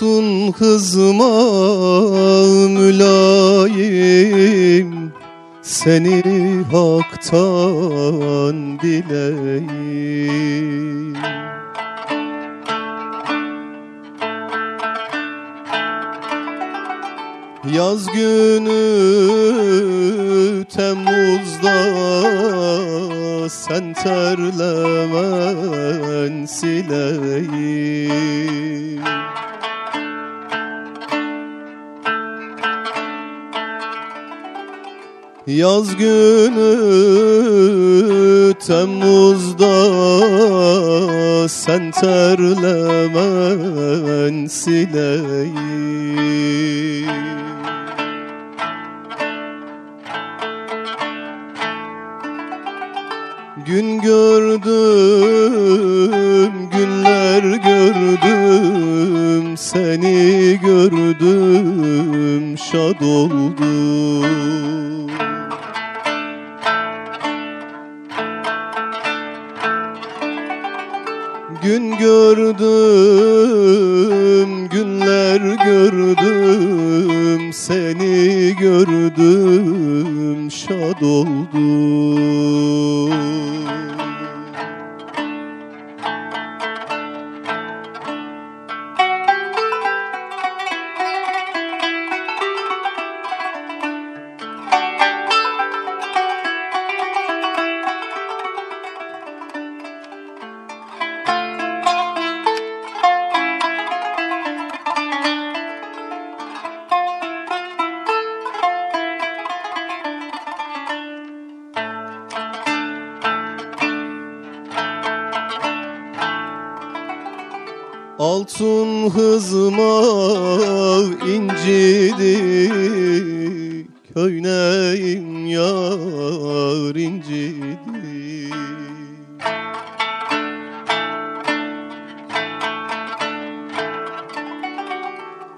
Altın hızma mülayim Seni haktan dileyim Yaz günü Temmuz'da sen terlemen sileyim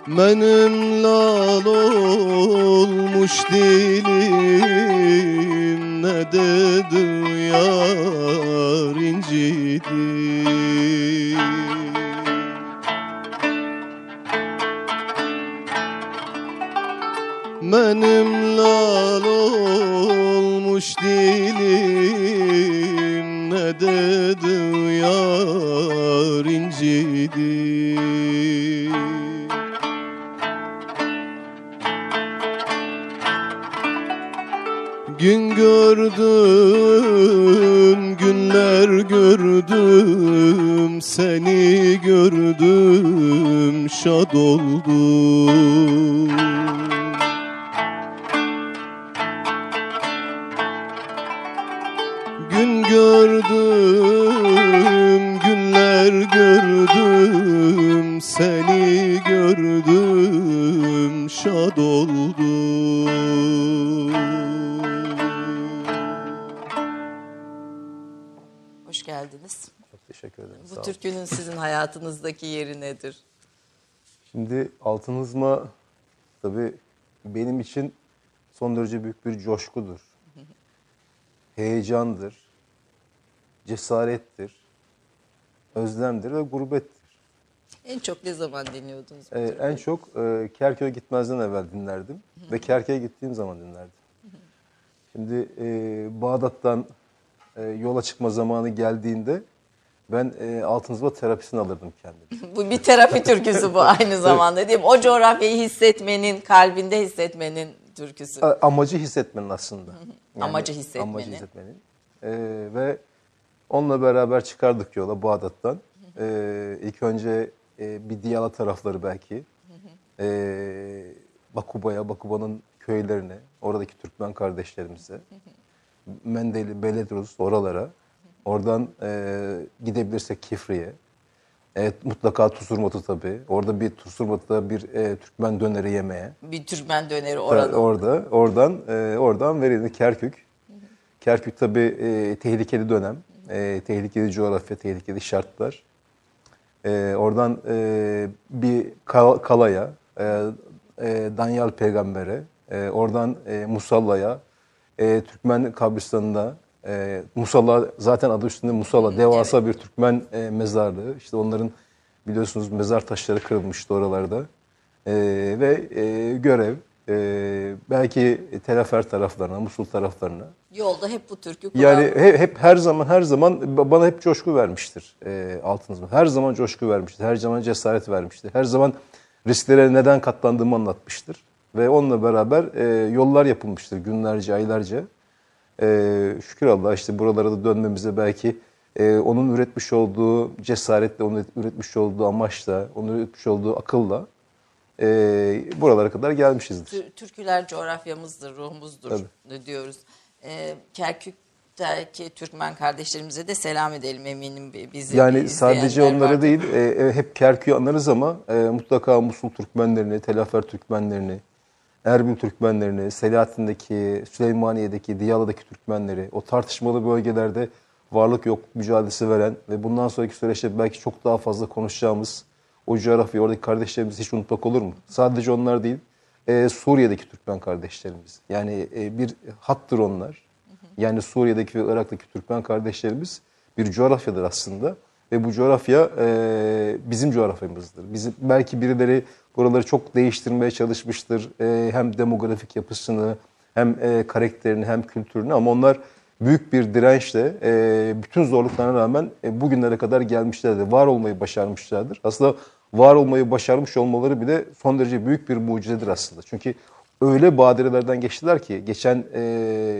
Benim lal olmuş dilim Ne altın hızma tabii benim için son derece büyük bir coşkudur. Heyecandır, cesarettir, özlemdir ve gurbettir. En çok ne zaman dinliyordunuz Ee, en çok e, Kerköy'e gitmezden evvel dinlerdim ve Kerköy'e gittiğim zaman dinlerdim. Şimdi e, Bağdat'tan e, yola çıkma zamanı geldiğinde ben e, altın hızma terapisini alırdım kendime. Bu bir terapi türküsü bu aynı zamanda değil mi? O coğrafyayı hissetmenin, kalbinde hissetmenin türküsü. A- amacı hissetmenin aslında. Amacı hissetmenin. Amacı hissetmenin. Ee, ve onunla beraber çıkardık yola Bağdat'tan. Ee, ilk önce e, bir Diyala tarafları belki. Ee, Bakuba'ya, Bakuba'nın köylerine, oradaki Türkmen kardeşlerimize. Mendeli, Beledrus oralara. Oradan e, gidebilirsek Kifri'ye. Evet, mutlaka Tusurmat'ı tabii. Orada bir Tusurmat'ta bir e, Türkmen döneri yemeye. Bir Türkmen döneri Orada. orada. Orada, oradan, e, oradan verildi Kerkük. Kerkük tabii e, tehlikeli dönem, e, tehlikeli coğrafya, tehlikeli şartlar. E, oradan e, bir kal- kalaya, e, e, Danyal peygambere, e, oradan e, Musalla'ya, e, Türkmen kabristanında, e, Musalla zaten adı üstünde Musalla, devasa bir Türkmen e, mezarlığı. İşte onların Biliyorsunuz mezar taşları kırılmıştı oralarda. E, ve e, görev e, belki Telafer taraflarına, Musul taraflarına. Yolda hep bu türkü kulağım. Yani hep, hep her zaman her zaman bana hep coşku vermiştir e, Altınız. Her zaman coşku vermiştir. Her zaman cesaret vermiştir. Her zaman risklere neden katlandığımı anlatmıştır. Ve onunla beraber e, yollar yapılmıştır günlerce, aylarca. E, şükür Allah işte buralara da dönmemize belki e, onun üretmiş olduğu cesaretle, onun üretmiş olduğu amaçla, onun üretmiş olduğu akılla e, buralara kadar gelmişizdir. Tür- Türküler coğrafyamızdır, ruhumuzdur diyoruz. Ee, Kerkük'teki Türkmen kardeşlerimize de selam edelim eminim bi- bizi Yani sadece onları vardır. değil, e, e, hep Kerkük'ü anlarız ama e, mutlaka Musul Türkmenlerini, Telafer Türkmenlerini, Erbil Türkmenlerini, Selahattin'deki, Süleymaniye'deki, Diyala'daki Türkmenleri, o tartışmalı bölgelerde varlık yok mücadelesi veren ve bundan sonraki süreçte belki çok daha fazla konuşacağımız o coğrafyayı, oradaki kardeşlerimizi hiç unutmak olur mu? Sadece onlar değil, e, Suriye'deki Türkmen kardeşlerimiz. Yani e, bir hattır onlar. Yani Suriye'deki ve Irak'taki Türkmen kardeşlerimiz bir coğrafyadır aslında. Ve bu coğrafya e, bizim coğrafyamızdır. Bizim, belki birileri buraları çok değiştirmeye çalışmıştır. E, hem demografik yapısını, hem e, karakterini, hem kültürünü ama onlar büyük bir dirençle e, bütün zorluklarına rağmen bugünlere kadar gelmişlerdir. Var olmayı başarmışlardır. Aslında var olmayı başarmış olmaları bile son derece büyük bir mucizedir aslında. Çünkü öyle badirelerden geçtiler ki geçen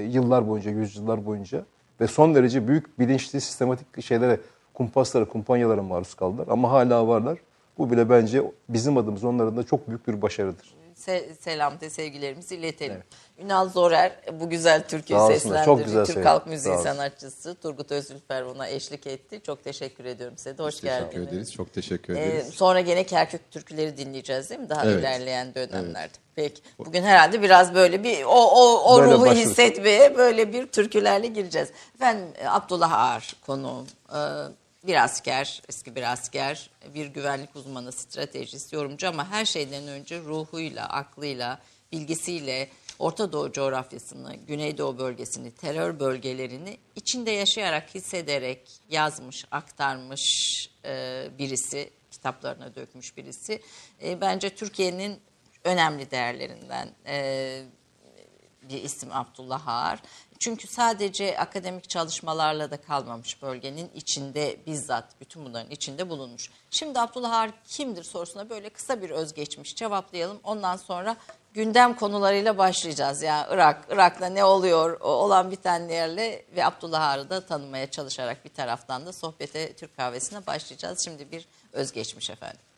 yıllar boyunca, yüzyıllar boyunca ve son derece büyük bilinçli, sistematik şeylere, kumpaslara, kumpanyalara maruz kaldılar. Ama hala varlar. Bu bile bence bizim adımız onların da çok büyük bir başarıdır. Se- selam de sevgilerimizi iletelim. Ünal Zorer bu güzel türküyü seslendirdi. çok güzel Türk halk müziği sanatçısı Turgut Özülfer ona eşlik etti. Çok teşekkür ediyorum size de. Hoş Teşekkür geldiniz. ederiz. Çok teşekkür Ee, ederiz. sonra gene Kerkük türküleri dinleyeceğiz değil mi? Daha Evet. ilerleyen dönemlerde. Peki. Bugün herhalde biraz böyle bir o o, o Böyle ruhu başladık. hissetmeye böyle bir türkülerle gireceğiz. Efendim e, Abdullah Ağar konuğum. Ee, bir asker, eski bir asker, bir güvenlik uzmanı, stratejist, yorumcu ama her şeyden önce ruhuyla, aklıyla, bilgisiyle Orta Doğu coğrafyasını, Güneydoğu bölgesini, terör bölgelerini içinde yaşayarak, hissederek yazmış, aktarmış e, birisi, kitaplarına dökmüş birisi. E, bence Türkiye'nin önemli değerlerinden e, bir isim Abdullah Ağar. Çünkü sadece akademik çalışmalarla da kalmamış bölgenin içinde bizzat bütün bunların içinde bulunmuş. Şimdi Abdullah Ağar kimdir sorusuna böyle kısa bir özgeçmiş cevaplayalım. Ondan sonra gündem konularıyla başlayacağız. Yani Irak, Irak'ta ne oluyor olan bitenlerle ve Abdullah Ağar'ı da tanımaya çalışarak bir taraftan da sohbete Türk kahvesine başlayacağız. Şimdi bir özgeçmiş efendim.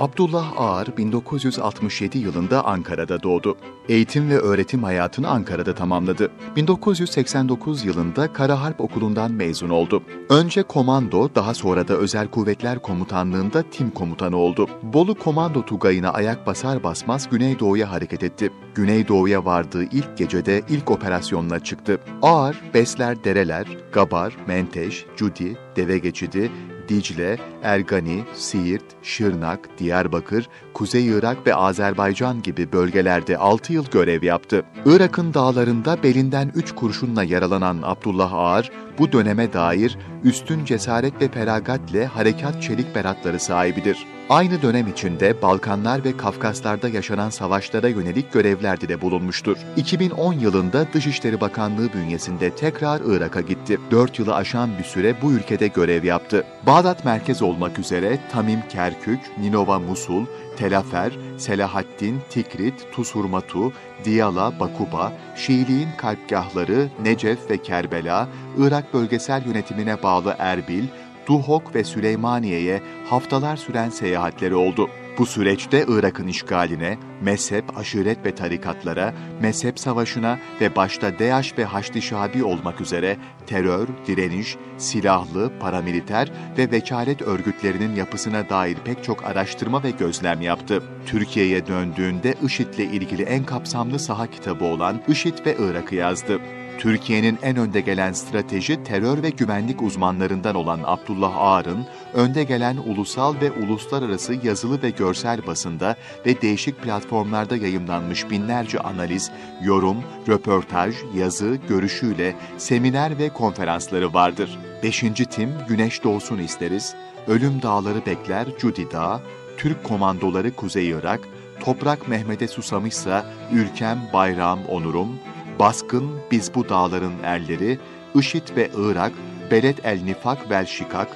Abdullah Ağar 1967 yılında Ankara'da doğdu. Eğitim ve öğretim hayatını Ankara'da tamamladı. 1989 yılında Kara Harp Okulu'ndan mezun oldu. Önce komando, daha sonra da Özel Kuvvetler Komutanlığı'nda tim komutanı oldu. Bolu Komando Tugayı'na ayak basar basmaz Güneydoğu'ya hareket etti. Güneydoğu'ya vardığı ilk gecede ilk operasyonla çıktı. Ağar, Besler Dereler, Gabar, Menteş, Cudi, Deve Geçidi, Dicle, Ergani, Siirt, Şırnak, Diyarbakır, Kuzey Irak ve Azerbaycan gibi bölgelerde 6 yıl görev yaptı. Irak'ın dağlarında belinden 3 kurşunla yaralanan Abdullah Ağar, bu döneme dair üstün cesaret ve feragatle harekat çelik beratları sahibidir. Aynı dönem içinde Balkanlar ve Kafkaslar'da yaşanan savaşlara yönelik görevlerde de bulunmuştur. 2010 yılında Dışişleri Bakanlığı bünyesinde tekrar Irak'a gitti. 4 yılı aşan bir süre bu ülkede görev yaptı. Bağdat merkez olmak üzere Tamim Kerkük, Ninova Musul, Telafer, Selahaddin, Tikrit, Tusurmatu, Diyala, Bakuba, Şiiliğin kalpgahları Necef ve Kerbela, Irak bölgesel yönetimine bağlı Erbil, Duhok ve Süleymaniye'ye haftalar süren seyahatleri oldu. Bu süreçte Irak'ın işgaline, mezhep, aşiret ve tarikatlara, mezhep savaşına ve başta DEAŞ ve Haçlı Şabi olmak üzere terör, direniş, silahlı, paramiliter ve vekalet örgütlerinin yapısına dair pek çok araştırma ve gözlem yaptı. Türkiye'ye döndüğünde IŞİD'le ilgili en kapsamlı saha kitabı olan IŞİD ve Irak'ı yazdı. Türkiye'nin en önde gelen strateji, terör ve güvenlik uzmanlarından olan Abdullah Ağar'ın, önde gelen ulusal ve uluslararası yazılı ve görsel basında ve değişik platformlarda yayımlanmış binlerce analiz, yorum, röportaj, yazı, görüşüyle seminer ve konferansları vardır. Beşinci tim Güneş Doğsun isteriz, Ölüm Dağları Bekler Cudi Dağı, Türk Komandoları Kuzey Irak, Toprak Mehmet'e susamışsa Ülkem Bayrağım Onurum, Baskın Biz Bu Dağların Erleri, IŞİD ve Irak, Beled El Nifak vel Şikak,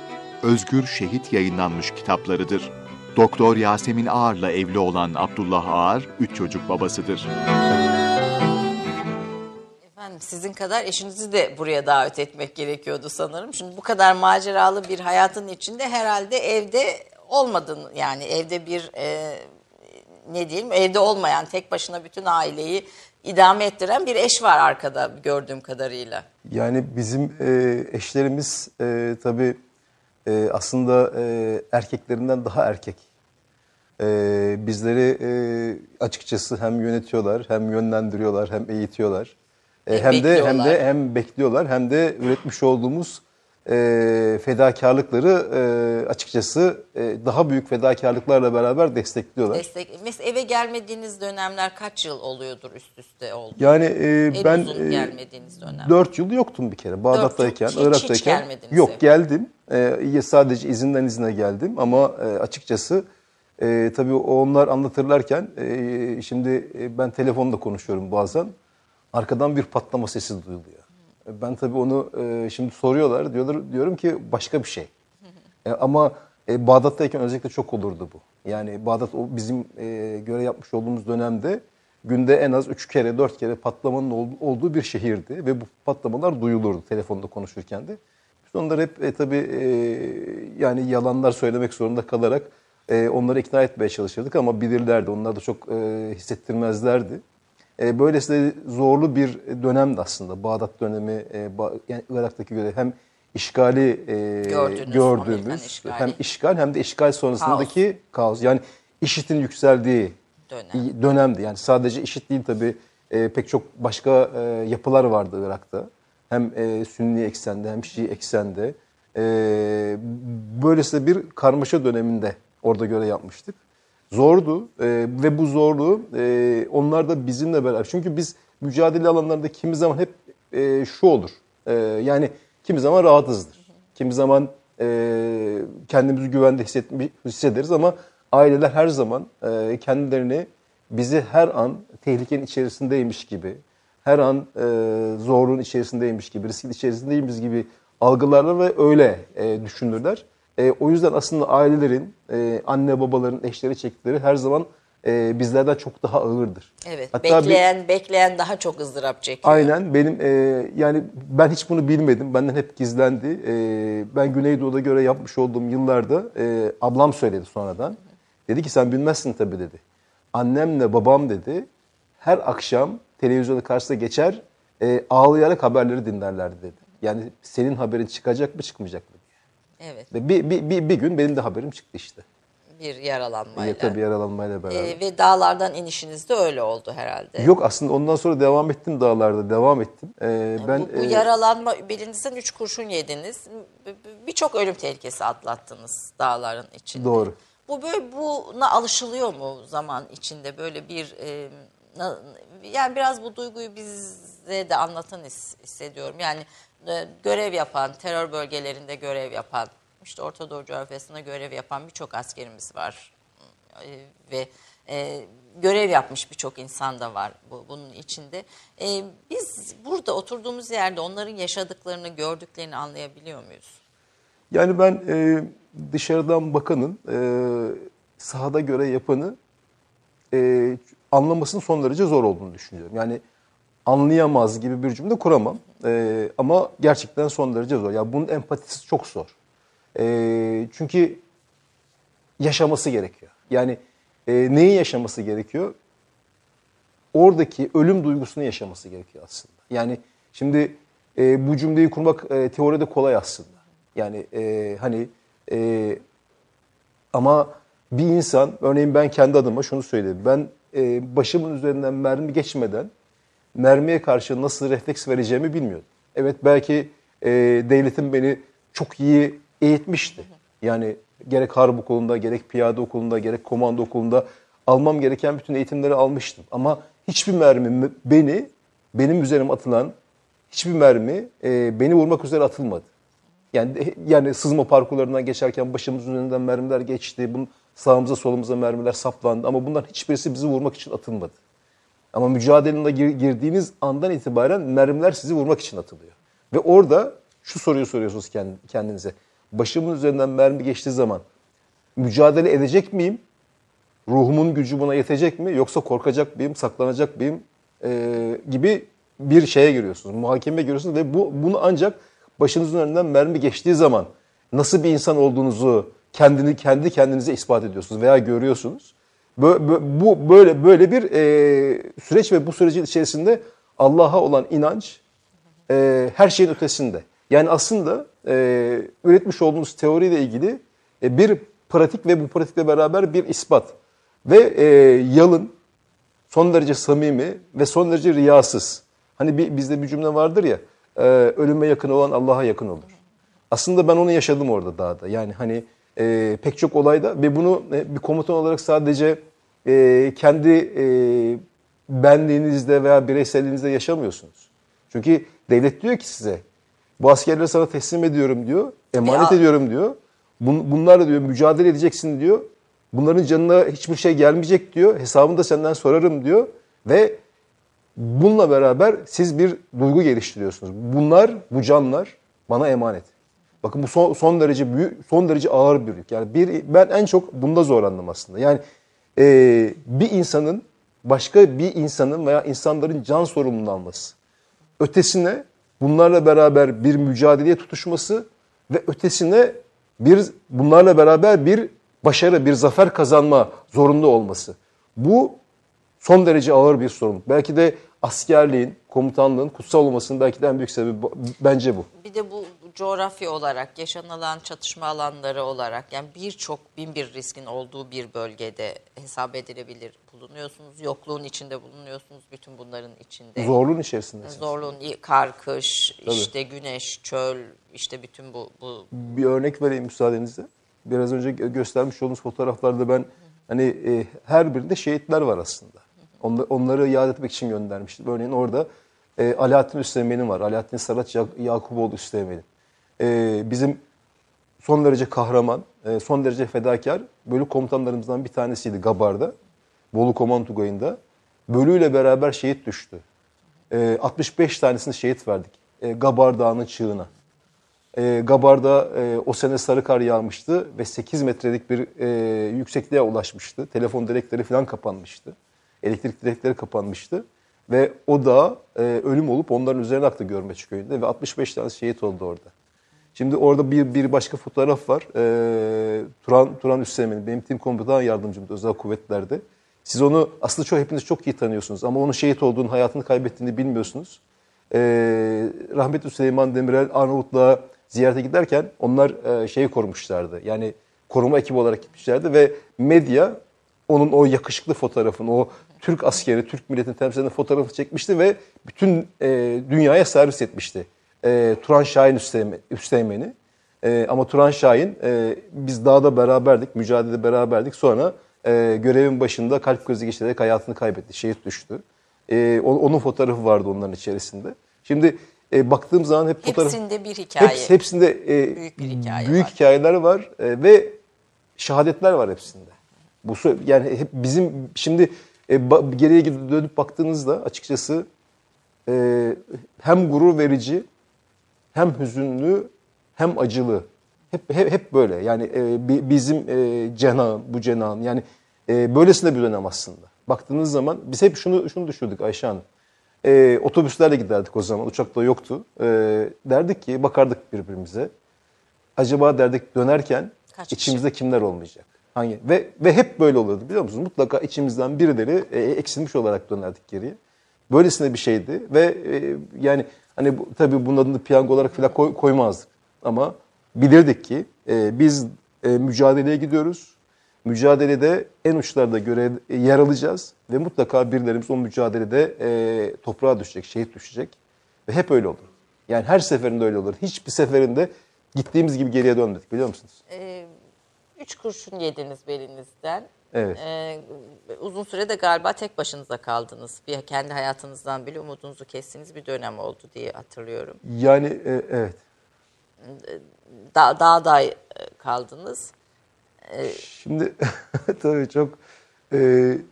Özgür Şehit yayınlanmış kitaplarıdır. Doktor Yasemin Ağar'la evli olan Abdullah Ağar, üç çocuk babasıdır. Efendim sizin kadar eşinizi de buraya davet etmek gerekiyordu sanırım. Şimdi bu kadar maceralı bir hayatın içinde herhalde evde olmadın yani evde bir e, ne diyelim evde olmayan tek başına bütün aileyi idame ettiren bir eş var arkada gördüğüm kadarıyla. Yani bizim e, eşlerimiz e, tabii e, aslında e, erkeklerinden daha erkek. E, bizleri e, açıkçası hem yönetiyorlar, hem yönlendiriyorlar, hem eğitiyorlar. E, Hem hem de hem de hem bekliyorlar hem de üretmiş olduğumuz e, fedakarlıkları e, açıkçası e, daha büyük fedakarlıklarla beraber destekliyorlar. Destek, mesela eve gelmediğiniz dönemler kaç yıl oluyordur üst üste oldu? Yani e, En ben uzun e, gelmediğiniz dönem. 4 yıl yoktum bir kere. Bağdat'tayken, yıl. Hiç- hiç Irak'tayken. gelmediniz yok eve. geldim. E, sadece izinden izine geldim ama e, açıkçası e, tabii onlar anlatırlarken e, şimdi e, ben telefonda konuşuyorum bazen. Arkadan bir patlama sesi duyuluyor. Ben tabii onu e, şimdi soruyorlar. Diyorlar diyorum ki başka bir şey. E, ama e, Bağdat'tayken özellikle çok olurdu bu. Yani Bağdat o bizim e, göre yapmış olduğumuz dönemde günde en az üç kere dört kere patlamanın ol- olduğu bir şehirdi. Ve bu patlamalar duyulurdu telefonda konuşurken de. Biz onları hep e, tabii e, yani yalanlar söylemek zorunda kalarak e, onları ikna etmeye çalışırdık ama bilirlerdi. Onlar da çok e, hissettirmezlerdi. E, böylesine zorlu bir dönemdi aslında. Bağdat dönemi, e, yani Irak'taki göre hem işgali e, Gördünüz, gördüğümüz işgali. hem işgal hem de işgal sonrasındaki kaos. Yani IŞİD'in yükseldiği Dönem. dönemdi. Yani sadece IŞİD değil tabii e, pek çok başka e, yapılar vardı Irak'ta. Hem e, Sünni eksende hem Şii eksende. E, böylesine bir karmaşa döneminde orada göre yapmıştık. Zordu e, ve bu zorluğu e, onlar da bizimle beraber. Çünkü biz mücadele alanlarında kimi zaman hep e, şu olur. E, yani kimi zaman rahatızdır. Kimi zaman e, kendimizi güvende hissederiz ama aileler her zaman e, kendilerini bizi her an tehlikenin içerisindeymiş gibi, her an e, zorluğun içerisindeymiş gibi, riskin içerisindeymiş gibi algılarlar ve öyle e, düşünürler. E, o yüzden aslında ailelerin, e, anne babaların, eşleri çektikleri her zaman e, bizlerden çok daha ağırdır. Evet. Hatta bir- bekleyen bekleyen daha çok ızdırap çekiyor. Aynen benim e, yani ben hiç bunu bilmedim. Benden hep gizlendi. E, ben Güneydoğu'da göre yapmış olduğum yıllarda e, ablam söyledi sonradan. Dedi ki sen bilmezsin tabii dedi. Annemle babam dedi her akşam televizyonun karşısına geçer e, ağlayarak haberleri dinlerlerdi dedi. Yani senin haberin çıkacak mı çıkmayacak mı. Evet. Ve bir, bir, bir, bir gün benim de haberim çıktı işte. Bir yaralanmayla. Ya, tabii yaralanmayla beraber. Ee, ve dağlardan inişiniz de öyle oldu herhalde. Yok aslında ondan sonra devam ettim dağlarda devam ettim. E, ben bu, bu e, yaralanma belinizden üç kurşun yediniz. Birçok ölüm tehlikesi atlattınız dağların içinde. Doğru. Bu böyle buna alışılıyor mu zaman içinde böyle bir e, yani biraz bu duyguyu bize de anlatan his- hissediyorum. Yani e, görev yapan, terör bölgelerinde görev yapan, işte Orta Doğu coğrafyasında görev yapan birçok askerimiz var. E, ve e, görev yapmış birçok insan da var bu, bunun içinde. E, biz burada oturduğumuz yerde onların yaşadıklarını, gördüklerini anlayabiliyor muyuz? Yani ben e, dışarıdan bakanın e, sahada göre yapanı e, anlamasının son derece zor olduğunu düşünüyorum. Yani anlayamaz gibi bir cümle kuramam. E, ama gerçekten son derece zor. Yani bunun empatisi çok zor. E, çünkü yaşaması gerekiyor. Yani e, neyi yaşaması gerekiyor? oradaki ölüm duygusunu yaşaması gerekiyor aslında. Yani şimdi e, bu cümleyi kurmak e, teoride kolay aslında. Yani e, hani e, ama bir insan, örneğin ben kendi adıma şunu söyleyeyim. Ben e, başımın üzerinden mermi geçmeden mermiye karşı nasıl refleks vereceğimi bilmiyordum. Evet belki e, devletim beni çok iyi eğitmişti. Yani gerek harp okulunda, gerek piyade okulunda, gerek komando okulunda almam gereken bütün eğitimleri almıştım. Ama hiçbir mermi beni, benim üzerime atılan hiçbir mermi e, beni vurmak üzere atılmadı. Yani yani sızma parkurlarından geçerken başımızın önünden mermiler geçti. Bunun sağımıza solumuza mermiler saplandı ama bunların hiçbirisi bizi vurmak için atılmadı. Ama mücadelene gir, girdiğiniz andan itibaren mermiler sizi vurmak için atılıyor. Ve orada şu soruyu soruyorsunuz kendinize. Başımın üzerinden mermi geçtiği zaman mücadele edecek miyim? Ruhumun gücü buna yetecek mi? Yoksa korkacak mıyım, saklanacak mıyım? Ee, gibi bir şeye giriyorsunuz. Muhakemeye giriyorsunuz ve bu bunu ancak başınızın önünden mermi geçtiği zaman nasıl bir insan olduğunuzu kendini kendi kendinize ispat ediyorsunuz veya görüyorsunuz. Bu böyle böyle bir e, süreç ve bu sürecin içerisinde Allah'a olan inanç e, her şeyin ötesinde. Yani aslında e, üretmiş olduğunuz teoriyle ilgili e, bir pratik ve bu pratikle beraber bir ispat. Ve e, yalın, son derece samimi ve son derece riyasız. Hani bir, bizde bir cümle vardır ya, e, ölüme yakın olan Allah'a yakın olur. Aslında ben onu yaşadım orada dağda. Yani hani e, pek çok olayda ve bunu e, bir komutan olarak sadece e, kendi e, benliğinizde veya bireyselliğinizde yaşamıyorsunuz. Çünkü devlet diyor ki size bu askerleri sana teslim ediyorum diyor, emanet ya. ediyorum diyor. Bun, bunlarla diyor mücadele edeceksin diyor. Bunların canına hiçbir şey gelmeyecek diyor. Hesabını da senden sorarım diyor. Ve bununla beraber siz bir duygu geliştiriyorsunuz. Bunlar, bu canlar bana emanet. Bakın bu son, son derece büyük, son derece ağır bir yük. Yani bir, ben en çok bunda zorlandım aslında. Yani e, bir insanın başka bir insanın veya insanların can sorumluluğunu alması. Ötesine bunlarla beraber bir mücadeleye tutuşması ve ötesine bir bunlarla beraber bir başarı, bir zafer kazanma zorunda olması. Bu son derece ağır bir sorun. Belki de askerliğin, komutanlığın kutsal olmasının belki de en büyük sebebi bence bu. Bir de bu coğrafya olarak, yaşanılan çatışma alanları olarak yani birçok bin bir riskin olduğu bir bölgede hesap edilebilir bulunuyorsunuz. Yokluğun içinde bulunuyorsunuz bütün bunların içinde. Zorluğun içerisinde. Zorluğun, kar, kış, Tabii. işte güneş, çöl, işte bütün bu, bu. Bir örnek vereyim müsaadenizle. Biraz önce göstermiş olduğunuz fotoğraflarda ben hani e, her birinde şehitler var aslında. Onları, onları yad etmek için göndermiştim. Örneğin orada e, Alaaddin Üsteğmen'in var. Alaaddin Saraç Yakuboğlu Üsteğmen'in. E, bizim son derece kahraman, e, son derece fedakar bölük komutanlarımızdan bir tanesiydi Gabar'da. Bolu Komando Tugayı'nda. Bölüyle beraber şehit düştü. E, 65 tanesini şehit verdik. E, Gabar Dağı'nın çığına. E, Gabar'da e, o sene sarı kar yağmıştı ve 8 metrelik bir e, yüksekliğe ulaşmıştı. Telefon direkleri falan kapanmıştı. Elektrik direkleri kapanmıştı. Ve o da e, ölüm olup onların üzerine aktı Görmeç köyünde ve 65 tane şehit oldu orada. Şimdi orada bir, bir başka fotoğraf var. E, Turan, Turan Üsteğmen, benim tim komutan yardımcımdı özel kuvvetlerde. Siz onu aslında çok hepiniz çok iyi tanıyorsunuz ama onun şehit olduğunu, hayatını kaybettiğini bilmiyorsunuz. E, rahmetli Süleyman Demirel Arnavutluğa ziyarete giderken onlar e, şeyi korumuşlardı. Yani koruma ekibi olarak gitmişlerdi ve medya onun o yakışıklı fotoğrafını, o Türk askeri, Türk milletinin temsilcilerinin fotoğrafını çekmişti ve bütün e, dünyaya servis etmişti. E, Turan Şahin Üsteğmen'i. E, ama Turan Şahin, e, biz dağda beraberdik, mücadelede beraberdik. Sonra e, görevin başında kalp krizi geçirerek hayatını kaybetti, şehit düştü. E, onun fotoğrafı vardı onların içerisinde. Şimdi e, baktığım zaman hep fotoğraf... Hepsinde bir hikaye. Hepsi, hepsinde e, büyük bir hikaye büyük var. hikayeler var e, ve şehadetler var hepsinde. Bu yani hep bizim şimdi e, ba, geriye dönüp baktığınızda açıkçası e, hem gurur verici hem hüzünlü hem acılı. Hep hep, hep böyle. Yani e, bizim e, cenahın, bu cenahın yani e, böylesine bir dönem aslında. Baktığınız zaman biz hep şunu şunu düşündük Ayşe Hanım. E, otobüslerle giderdik o zaman. Uçak da yoktu. E, derdik ki bakardık birbirimize. Acaba derdik dönerken Kaç içimizde kişi? kimler olmayacak? Hangi ve ve hep böyle oluyordu biliyor musunuz? Mutlaka içimizden birileri e, eksilmiş olarak dönerdik geriye. Böylesine bir şeydi ve e, yani hani bu, tabii bunun adını piyango olarak falan koy, koymazdık. Ama bilirdik ki e, biz e, mücadeleye gidiyoruz mücadelede en uçlarda görev yer alacağız ve mutlaka birilerimiz o mücadelede e, toprağa düşecek, şehit düşecek ve hep öyle olur. Yani her seferinde öyle olur. Hiçbir seferinde gittiğimiz gibi geriye dönmedik biliyor musunuz? Ee, üç kurşun yediniz belinizden. Evet. Ee, uzun süre de galiba tek başınıza kaldınız. Bir kendi hayatınızdan bile umudunuzu kestiğiniz bir dönem oldu diye hatırlıyorum. Yani e, evet. Da, dağda e, kaldınız. Şimdi tabii çok e,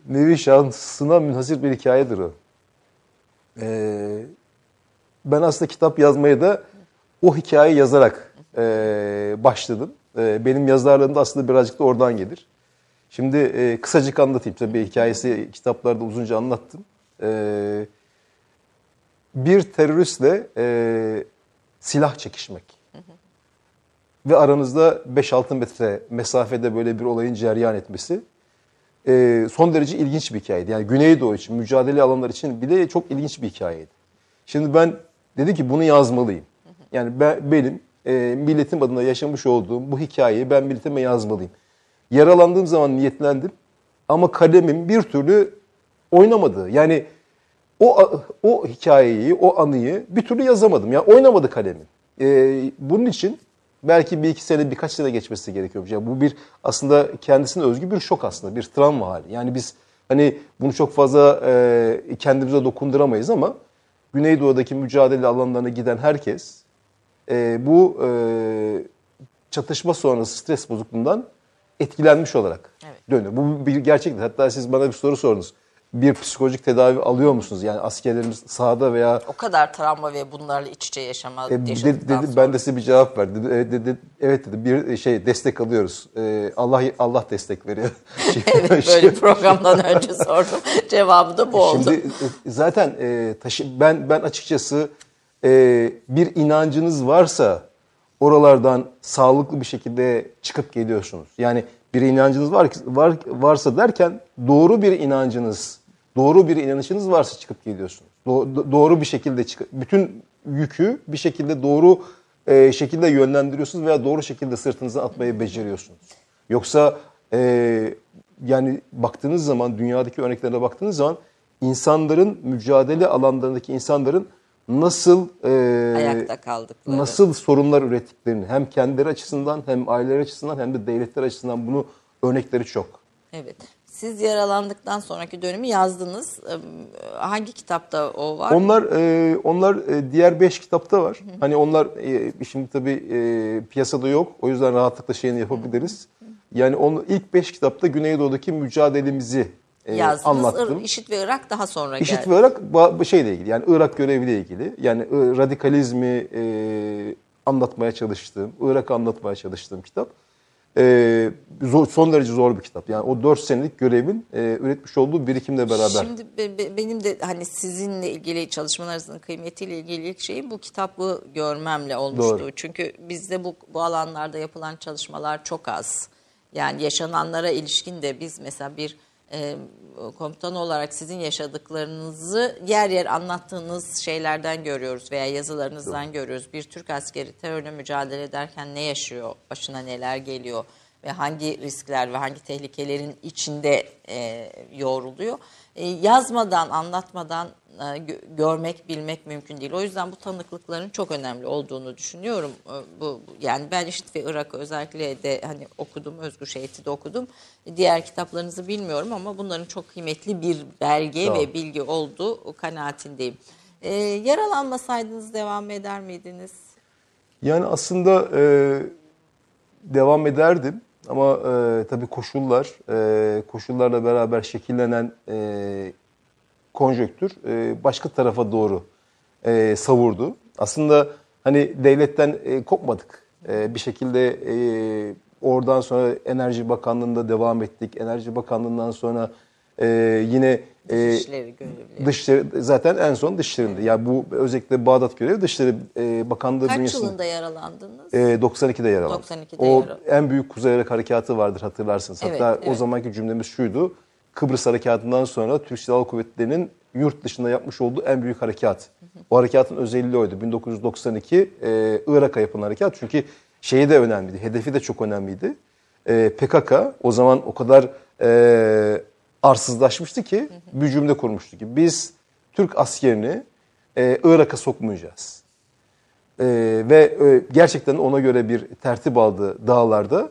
nevi şansına münhasır bir hikayedir o. E, ben aslında kitap yazmaya da o hikayeyi yazarak e, başladım. E, benim yazarlığım da aslında birazcık da oradan gelir. Şimdi e, kısacık anlatayım. Tabii hikayesi kitaplarda uzunca anlattım. E, bir teröristle e, silah çekişmek ve aranızda 5-6 metre mesafede böyle bir olayın cereyan etmesi e, son derece ilginç bir hikayeydi. Yani Güneydoğu için, mücadele alanlar için bile çok ilginç bir hikayeydi. Şimdi ben dedim ki bunu yazmalıyım. Yani ben, benim e, milletim adına yaşamış olduğum bu hikayeyi ben milletime yazmalıyım. Yaralandığım zaman niyetlendim ama kalemim bir türlü oynamadı. Yani o o hikayeyi, o anıyı bir türlü yazamadım. Yani oynamadı kalemim. E, bunun için belki bir iki sene, birkaç sene geçmesi gerekiyormuş. Yani bu bir aslında kendisine özgü bir şok aslında, bir travma hali. Yani biz hani bunu çok fazla e, kendimize dokunduramayız ama Güneydoğu'daki mücadele alanlarına giden herkes e, bu e, çatışma sonrası stres bozukluğundan etkilenmiş olarak Evet. dönüyor. Bu bir gerçektir. Hatta siz bana bir soru sordunuz. Bir psikolojik tedavi alıyor musunuz? Yani askerlerimiz sahada veya O kadar travma ve bunlarla iç içe yaşama e, dedi, dedi, sonra. ben de size bir cevap verdim. Dedi, e, dedi, evet dedi bir şey destek alıyoruz. E, Allah Allah destek veriyor. Evet böyle programdan önce sordum. Cevabı da bu oldu. Şimdi e, zaten e, taşı, ben ben açıkçası e, bir inancınız varsa oralardan sağlıklı bir şekilde çıkıp geliyorsunuz. Yani bir inancınız var var varsa derken doğru bir inancınız, doğru bir inanışınız varsa çıkıp geliyorsunuz. Do- do- doğru bir şekilde çıkıp bütün yükü bir şekilde doğru e, şekilde yönlendiriyorsunuz veya doğru şekilde sırtınıza atmayı beceriyorsunuz. Yoksa e, yani baktığınız zaman dünyadaki örneklere baktığınız zaman insanların mücadele alanlarındaki insanların nasıl e, Ayakta kaldıkları. nasıl sorunlar ürettiklerini hem kendileri açısından hem aileleri açısından hem de devletler açısından bunu örnekleri çok. Evet. Siz yaralandıktan sonraki dönemi yazdınız. Hangi kitapta o var? Onlar e, onlar e, diğer beş kitapta var. Hani onlar e, şimdi tabii e, piyasada yok. O yüzden rahatlıkla şeyini yapabiliriz. Yani onun ilk beş kitapta Güneydoğu'daki mücadelemizi e, Yazdınız. anlattım. İşit ve Irak daha sonra İşit geldi. ve Irak şeyle ilgili yani Irak göreviyle ilgili. Yani radikalizmi e, anlatmaya çalıştığım, Irak'ı anlatmaya çalıştığım kitap. E, zor, son derece zor bir kitap. Yani o 4 senelik görevin e, üretmiş olduğu birikimle beraber. Şimdi be- be- benim de hani sizinle ilgili çalışmalarınızın kıymetiyle ilgili ilk şeyim bu kitabı görmemle olmuştu. Doğru. Çünkü bizde bu, bu alanlarda yapılan çalışmalar çok az. Yani yaşananlara ilişkin de biz mesela bir e, komutan olarak sizin yaşadıklarınızı yer yer anlattığınız şeylerden görüyoruz veya yazılarınızdan görüyoruz. Bir Türk askeri terörle mücadele ederken ne yaşıyor, başına neler geliyor ve hangi riskler ve hangi tehlikelerin içinde e, yoğruluyor. E, yazmadan, anlatmadan e, gö- görmek, bilmek mümkün değil. O yüzden bu tanıklıkların çok önemli olduğunu düşünüyorum. E, bu yani ben IŞİD ve Irak'ı özellikle de hani okudum, Özgür Şehit'i de okudum. Diğer kitaplarınızı bilmiyorum ama bunların çok kıymetli bir belge Sağ ve bilgi olduğu kanaatindeyim. E, yaralanmasaydınız devam eder miydiniz? Yani aslında e, devam ederdim ama e, tabii koşullar, e, koşullarla beraber şekillenen e, konjöktür e, başka tarafa doğru e, savurdu. Aslında hani devletten e, kopmadık. E, bir şekilde e, oradan sonra Enerji Bakanlığı'nda devam ettik. Enerji Bakanlığı'ndan sonra e, yine Dışişleri görevli. Dışişleri zaten en son dışişlerinde. Yani bu özellikle Bağdat görevi Dışişleri e, Bakanlığı Kaç bünyesinde. yılında yaralandınız? E, 92'de yer aldı. 92'de o yer aldı. en büyük Kuzey Irak Harekatı vardır hatırlarsınız. Evet, Hatta o evet. zamanki cümlemiz şuydu. Kıbrıs Harekatı'ndan sonra Türk Silahlı Kuvvetleri'nin yurt dışında yapmış olduğu en büyük harekat. O harekatın özelliği oydu. 1992 e, Irak'a yapılan harekat. Çünkü şeyi de önemliydi. Hedefi de çok önemliydi. e, PKK o zaman o kadar e, arsızlaşmıştı ki bir cümle kurmuştu ki biz Türk askerini e, Irak'a sokmayacağız. E, ve e, gerçekten ona göre bir tertip aldı dağlarda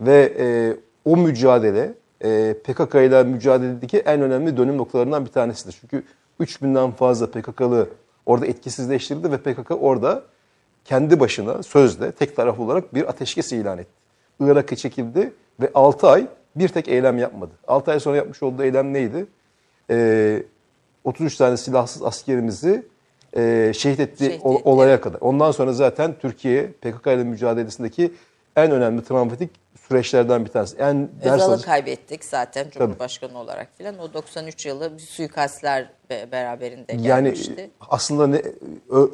ve e, o mücadele e, PKK ile mücadeledeki en önemli dönüm noktalarından bir tanesidir. Çünkü 3000'den fazla PKK'lı orada etkisizleştirildi ve PKK orada kendi başına sözde tek taraflı olarak bir ateşkes ilan etti. Irak'a çekildi ve 6 ay bir tek eylem yapmadı. 6 ay sonra yapmış olduğu eylem neydi? Ee, 33 tane silahsız askerimizi e, şehit etti Şehit ol- olaya kadar. Ondan sonra zaten Türkiye PKK ile mücadelesindeki en önemli travmatik süreçlerden bir tanesi. En ders Özal'ı kaybettik zaten Cumhurbaşkanı olarak filan. O 93 yılı bir suikastler be- beraberinde Yani gelmişti. aslında ne,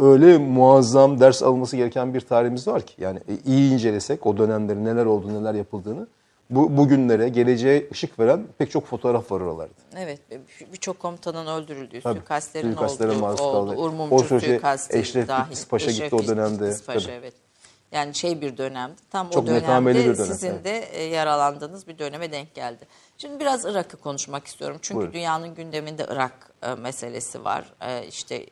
öyle muazzam ders alınması gereken bir tarihimiz var ki. Yani iyi incelesek o dönemleri neler oldu neler yapıldığını bu bugünlere geleceğe ışık veren pek çok fotoğraf var oralarda. Evet birçok komutanın öldürüldüğü, Tabii, suikastlerin suikastlere olduğu oldu. kaldı. Urmumcu suikasti Eşref dahil. Bitlis Paşa gitti Eşref o dönemde. Paşa, Tabii. evet. Yani şey bir dönemdi. Tam Çok o dönemde bir dönem, sizin evet. de e, yaralandığınız bir döneme denk geldi. Şimdi biraz Irak'ı konuşmak istiyorum. Çünkü Buyurun. dünyanın gündeminde Irak e, meselesi var. E, işte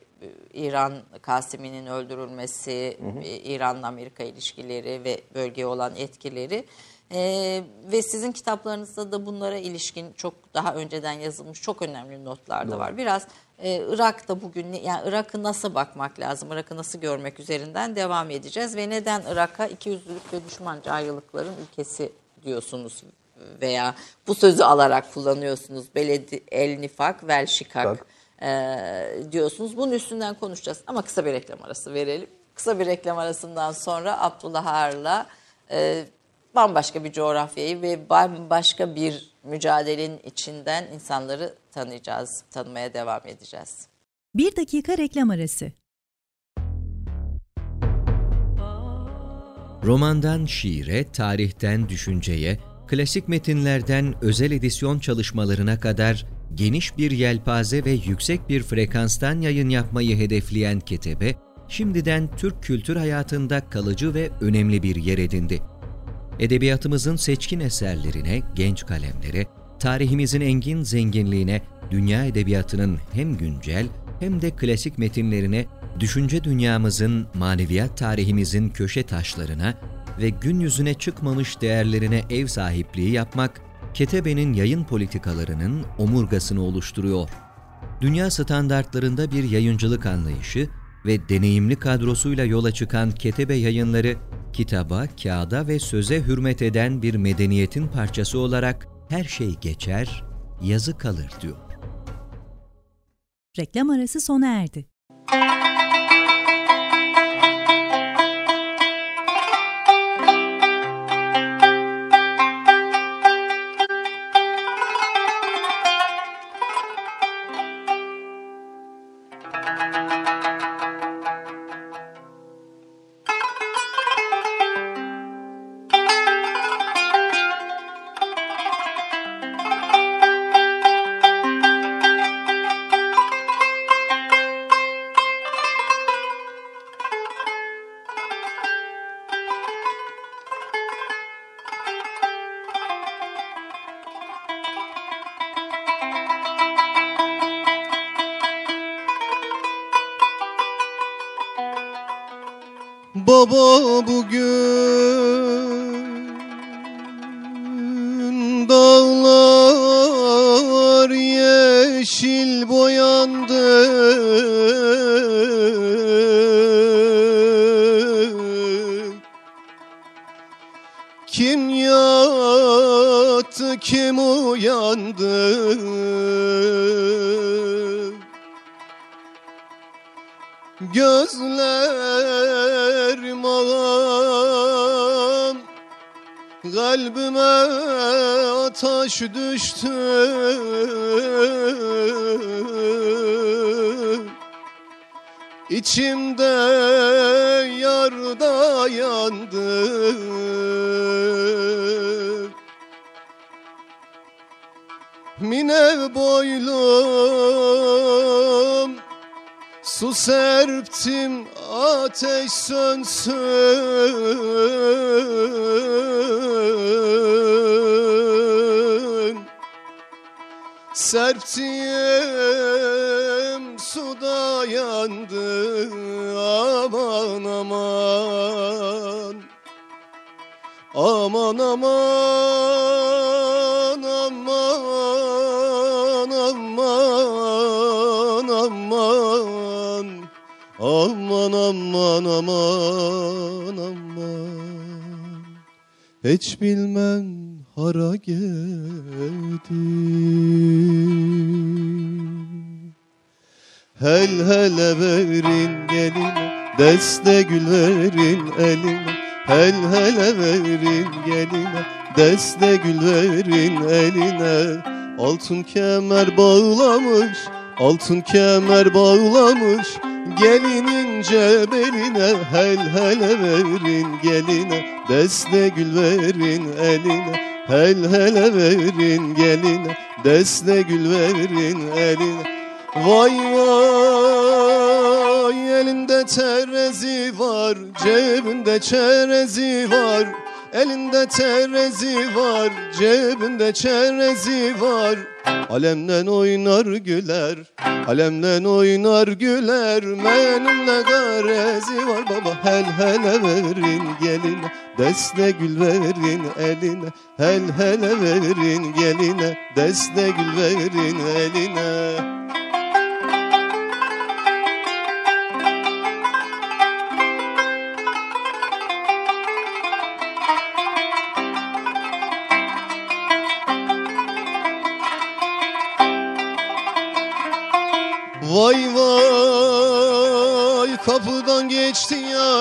İran Kasimi'nin öldürülmesi, İran'la Amerika ilişkileri ve bölgeye olan etkileri. Ee, ve sizin kitaplarınızda da bunlara ilişkin çok daha önceden yazılmış çok önemli notlar da var. Biraz e, Irak'ta bugün yani Irak'ı nasıl bakmak lazım, Irak'ı nasıl görmek üzerinden devam edeceğiz ve neden Irak'a ikiyüzlülük ve düşmanca ayrılıkların ülkesi diyorsunuz veya bu sözü alarak kullanıyorsunuz. Beledi el nifak vel şikak e, diyorsunuz. Bunun üstünden konuşacağız ama kısa bir reklam arası verelim. Kısa bir reklam arasından sonra Abdullah Ağar'la e, bambaşka bir coğrafyayı ve bambaşka bir mücadelenin içinden insanları tanıyacağız, tanımaya devam edeceğiz. Bir dakika reklam arası. Romandan şiire, tarihten düşünceye, klasik metinlerden özel edisyon çalışmalarına kadar geniş bir yelpaze ve yüksek bir frekanstan yayın yapmayı hedefleyen Ketebe, şimdiden Türk kültür hayatında kalıcı ve önemli bir yer edindi. Edebiyatımızın seçkin eserlerine, genç kalemlere, tarihimizin engin zenginliğine, dünya edebiyatının hem güncel hem de klasik metinlerine, düşünce dünyamızın, maneviyat tarihimizin köşe taşlarına ve gün yüzüne çıkmamış değerlerine ev sahipliği yapmak, Ketebe'nin yayın politikalarının omurgasını oluşturuyor. Dünya standartlarında bir yayıncılık anlayışı ve deneyimli kadrosuyla yola çıkan Ketebe yayınları, kitaba, kağıda ve söze hürmet eden bir medeniyetin parçası olarak her şey geçer, yazı kalır diyor. Reklam arası sona erdi. Ateş sönsün Serptiğim suda yandı aman aman. Aman aman Hiç bilmem hara geldim Hel hele verin geline Deste gül verin eline. Hel hele verin geline Deste gül verin eline. Altın kemer bağlamış Altın kemer bağlamış Gelin ince beline Hel hele verin geline. Deste gül verin eline Hel hele verin geline. Deste gül verin eline. Vay vay elinde terezi var cebinde çerezi var Elinde terezi var cebinde çerezi var. Alemden oynar güler Alemden oynar güler. Benimle garezi var baba Hel hele verin geline. Deste gül verin eline Hel hele verin geline. Deste gül verin eline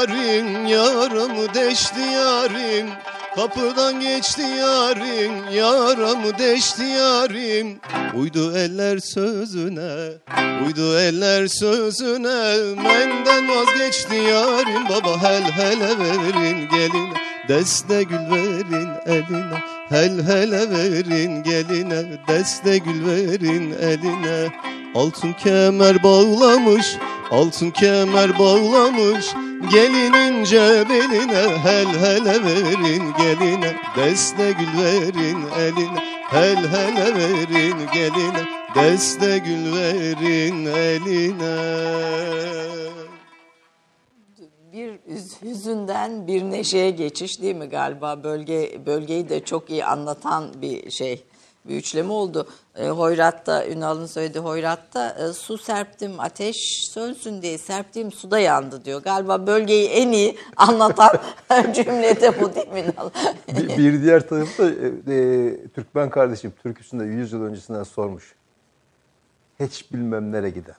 yarim Yaramı deşti yarim. Kapıdan geçti yarim Yaramı deşti yarim. Uydu eller sözüne Uydu eller sözüne. Menden vazgeçti yarim Baba hel hele verin gelin. Deste gül verin eline Hel hele verin geline. Deste gül verin eline. Altın kemer bağlamış Altın kemer bağlamış Gelin ince beline Hel hele verin geline. Deste gül verin eline Hel hele verin geline. Deste gül verin eline. Bir üz- hüzünden bir neşeye geçiş değil mi galiba? Bölge bölgeyi de çok iyi anlatan bir şey bir üçleme oldu. E, Hoyrat'ta Ünal'ın söylediği Hoyrat'ta e, su serptim ateş sönsün diye serptiğim suda yandı diyor. Galiba bölgeyi en iyi anlatan cümlede bu değil mi Ünal? Bir, bir diğer tarafta e, e, Türkmen kardeşim türküsünde 100 yıl öncesinden sormuş. Hiç bilmem nereye giden.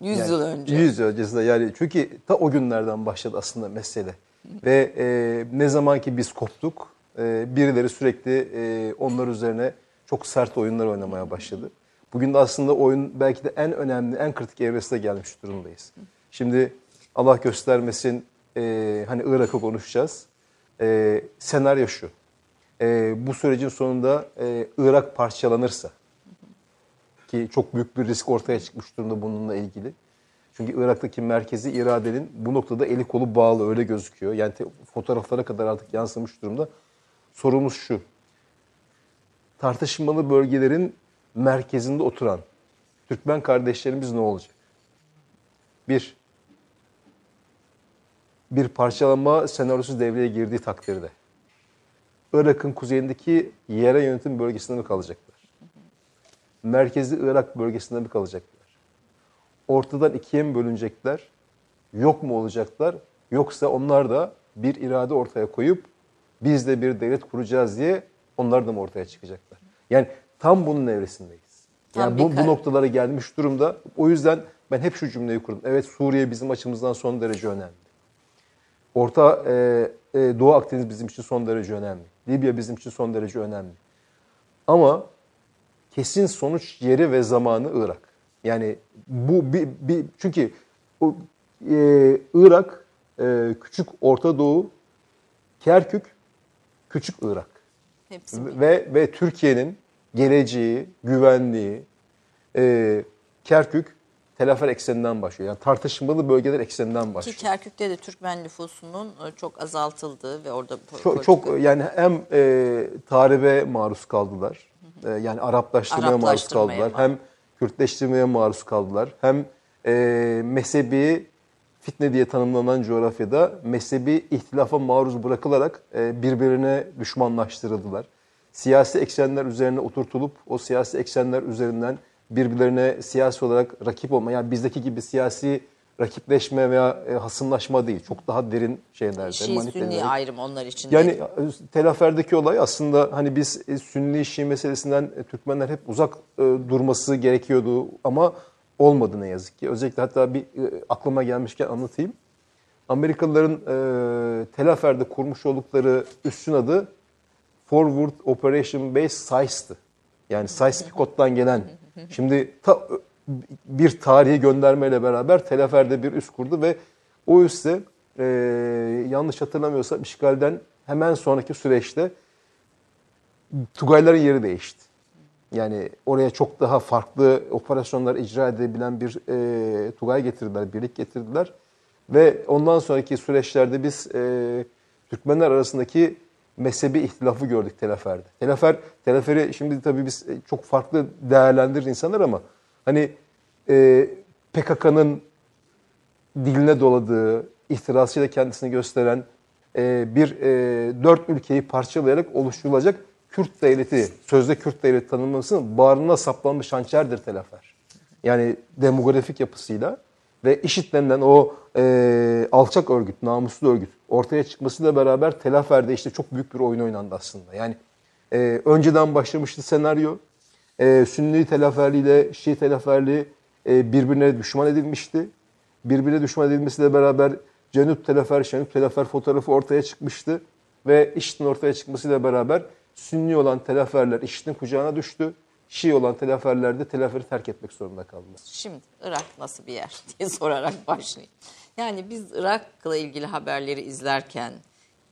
100 Yani yıl önce. 100 yıl öncesinde yani çünkü ta o günlerden başladı aslında mesele. Ve e, ne zaman ki biz koptuk e, birileri sürekli e, onlar üzerine çok sert oyunlar oynamaya başladı. Bugün de aslında oyun belki de en önemli, en kritik evresine gelmiş durumdayız. Şimdi Allah göstermesin e, hani Irak'ı konuşacağız. E, senaryo şu. Bu sürecin sonunda Irak parçalanırsa ki çok büyük bir risk ortaya çıkmış durumda bununla ilgili. Çünkü Irak'taki merkezi iradenin bu noktada eli kolu bağlı öyle gözüküyor. Yani fotoğraflara kadar artık yansımış durumda. Sorumuz şu. Tartışmalı bölgelerin merkezinde oturan Türkmen kardeşlerimiz ne olacak? Bir, bir parçalanma senaryosu devreye girdiği takdirde Irak'ın kuzeyindeki yerel yönetim bölgesinde mi kalacaklar? Merkezi Irak bölgesinde mi kalacaklar? Ortadan ikiye mi bölünecekler? Yok mu olacaklar? Yoksa onlar da bir irade ortaya koyup biz de bir devlet kuracağız diye onlar da mı ortaya çıkacaklar? Yani tam bunun evresindeyiz. Tam Yani bu, bu noktalara gelmiş durumda. O yüzden ben hep şu cümleyi kurdum. Evet Suriye bizim açımızdan son derece önemli. Orta e, e, Doğu Akdeniz bizim için son derece önemli. Libya bizim için son derece önemli. Ama kesin sonuç yeri ve zamanı Irak. Yani bu bir, bir çünkü o, e, Irak e, küçük Orta Doğu, Kerkük küçük Irak Hepsi ve ve Türkiye'nin geleceği, güvenliği, e, Kerkük Telafer ekseninden başlıyor. Yani tartışmalı bölgeler ekseninden Ki başlıyor. Kerkük'te de Türkmen nüfusunun e, çok azaltıldığı ve orada Çok, çok yani hem e, tahribe maruz kaldılar. E, yani Araplaştırmaya maruz Araplaştırmaya kaldılar. maruz. Hem Kürtleştirmeye maruz kaldılar. Hem e, mezhebi fitne diye tanımlanan coğrafyada mezhebi ihtilafa maruz bırakılarak e, birbirine düşmanlaştırıldılar. Siyasi eksenler üzerine oturtulup o siyasi eksenler üzerinden birbirlerine siyasi olarak rakip olma yani bizdeki gibi siyasi rakipleşme veya e, hasımlaşma değil. Çok daha derin şeylerde. Şii Sünni ayrım onlar için. yani değil. e, telaferdeki olay aslında hani biz Sünni Şii meselesinden Türkmenler hep uzak durması gerekiyordu ama olmadı ne yazık ki. Özellikle hatta bir e, aklıma gelmişken anlatayım. Amerikalıların e, Telafer'de kurmuş oldukları üssün adı Forward Operation Base SAIS'tı. Yani SAIS Picot'tan gelen. Şimdi ta, bir tarihi göndermeyle beraber Telafer'de bir üs kurdu ve o üsse e, yanlış hatırlamıyorsam işgalden hemen sonraki süreçte Tugayların yeri değişti. Yani oraya çok daha farklı operasyonlar icra edebilen bir e, Tugay getirdiler, birlik getirdiler. Ve ondan sonraki süreçlerde biz e, Türkmenler arasındaki mezhebi ihtilafı gördük Telafer'de. Telafer, Telafer'i şimdi tabii biz e, çok farklı değerlendirir insanlar ama hani e, PKK'nın diline doladığı, ihtirasıyla kendisini gösteren e, bir e, dört ülkeyi parçalayarak oluşturulacak Kürt devleti, sözde Kürt devleti tanımlamasının bağrına saplanmış hançerdir Telafer. Yani demografik yapısıyla ve IŞİD denilen o e, alçak örgüt, namuslu örgüt ortaya çıkmasıyla beraber Telafer'de işte çok büyük bir oyun oynandı aslında. Yani e, önceden başlamıştı senaryo. E, Sünni Telaferli ile Şii Telaferli e, birbirine düşman edilmişti. Birbirine düşman edilmesiyle beraber Cenüp Telafer, Şenüp Telafer fotoğrafı ortaya çıkmıştı. Ve IŞİD'in ortaya çıkmasıyla beraber Sünni olan Telaferler IŞİD'in kucağına düştü. Şii olan Telaferler de Telafer'i terk etmek zorunda kaldılar. Şimdi Irak nasıl bir yer diye sorarak başlayayım. Yani biz Irak'la ilgili haberleri izlerken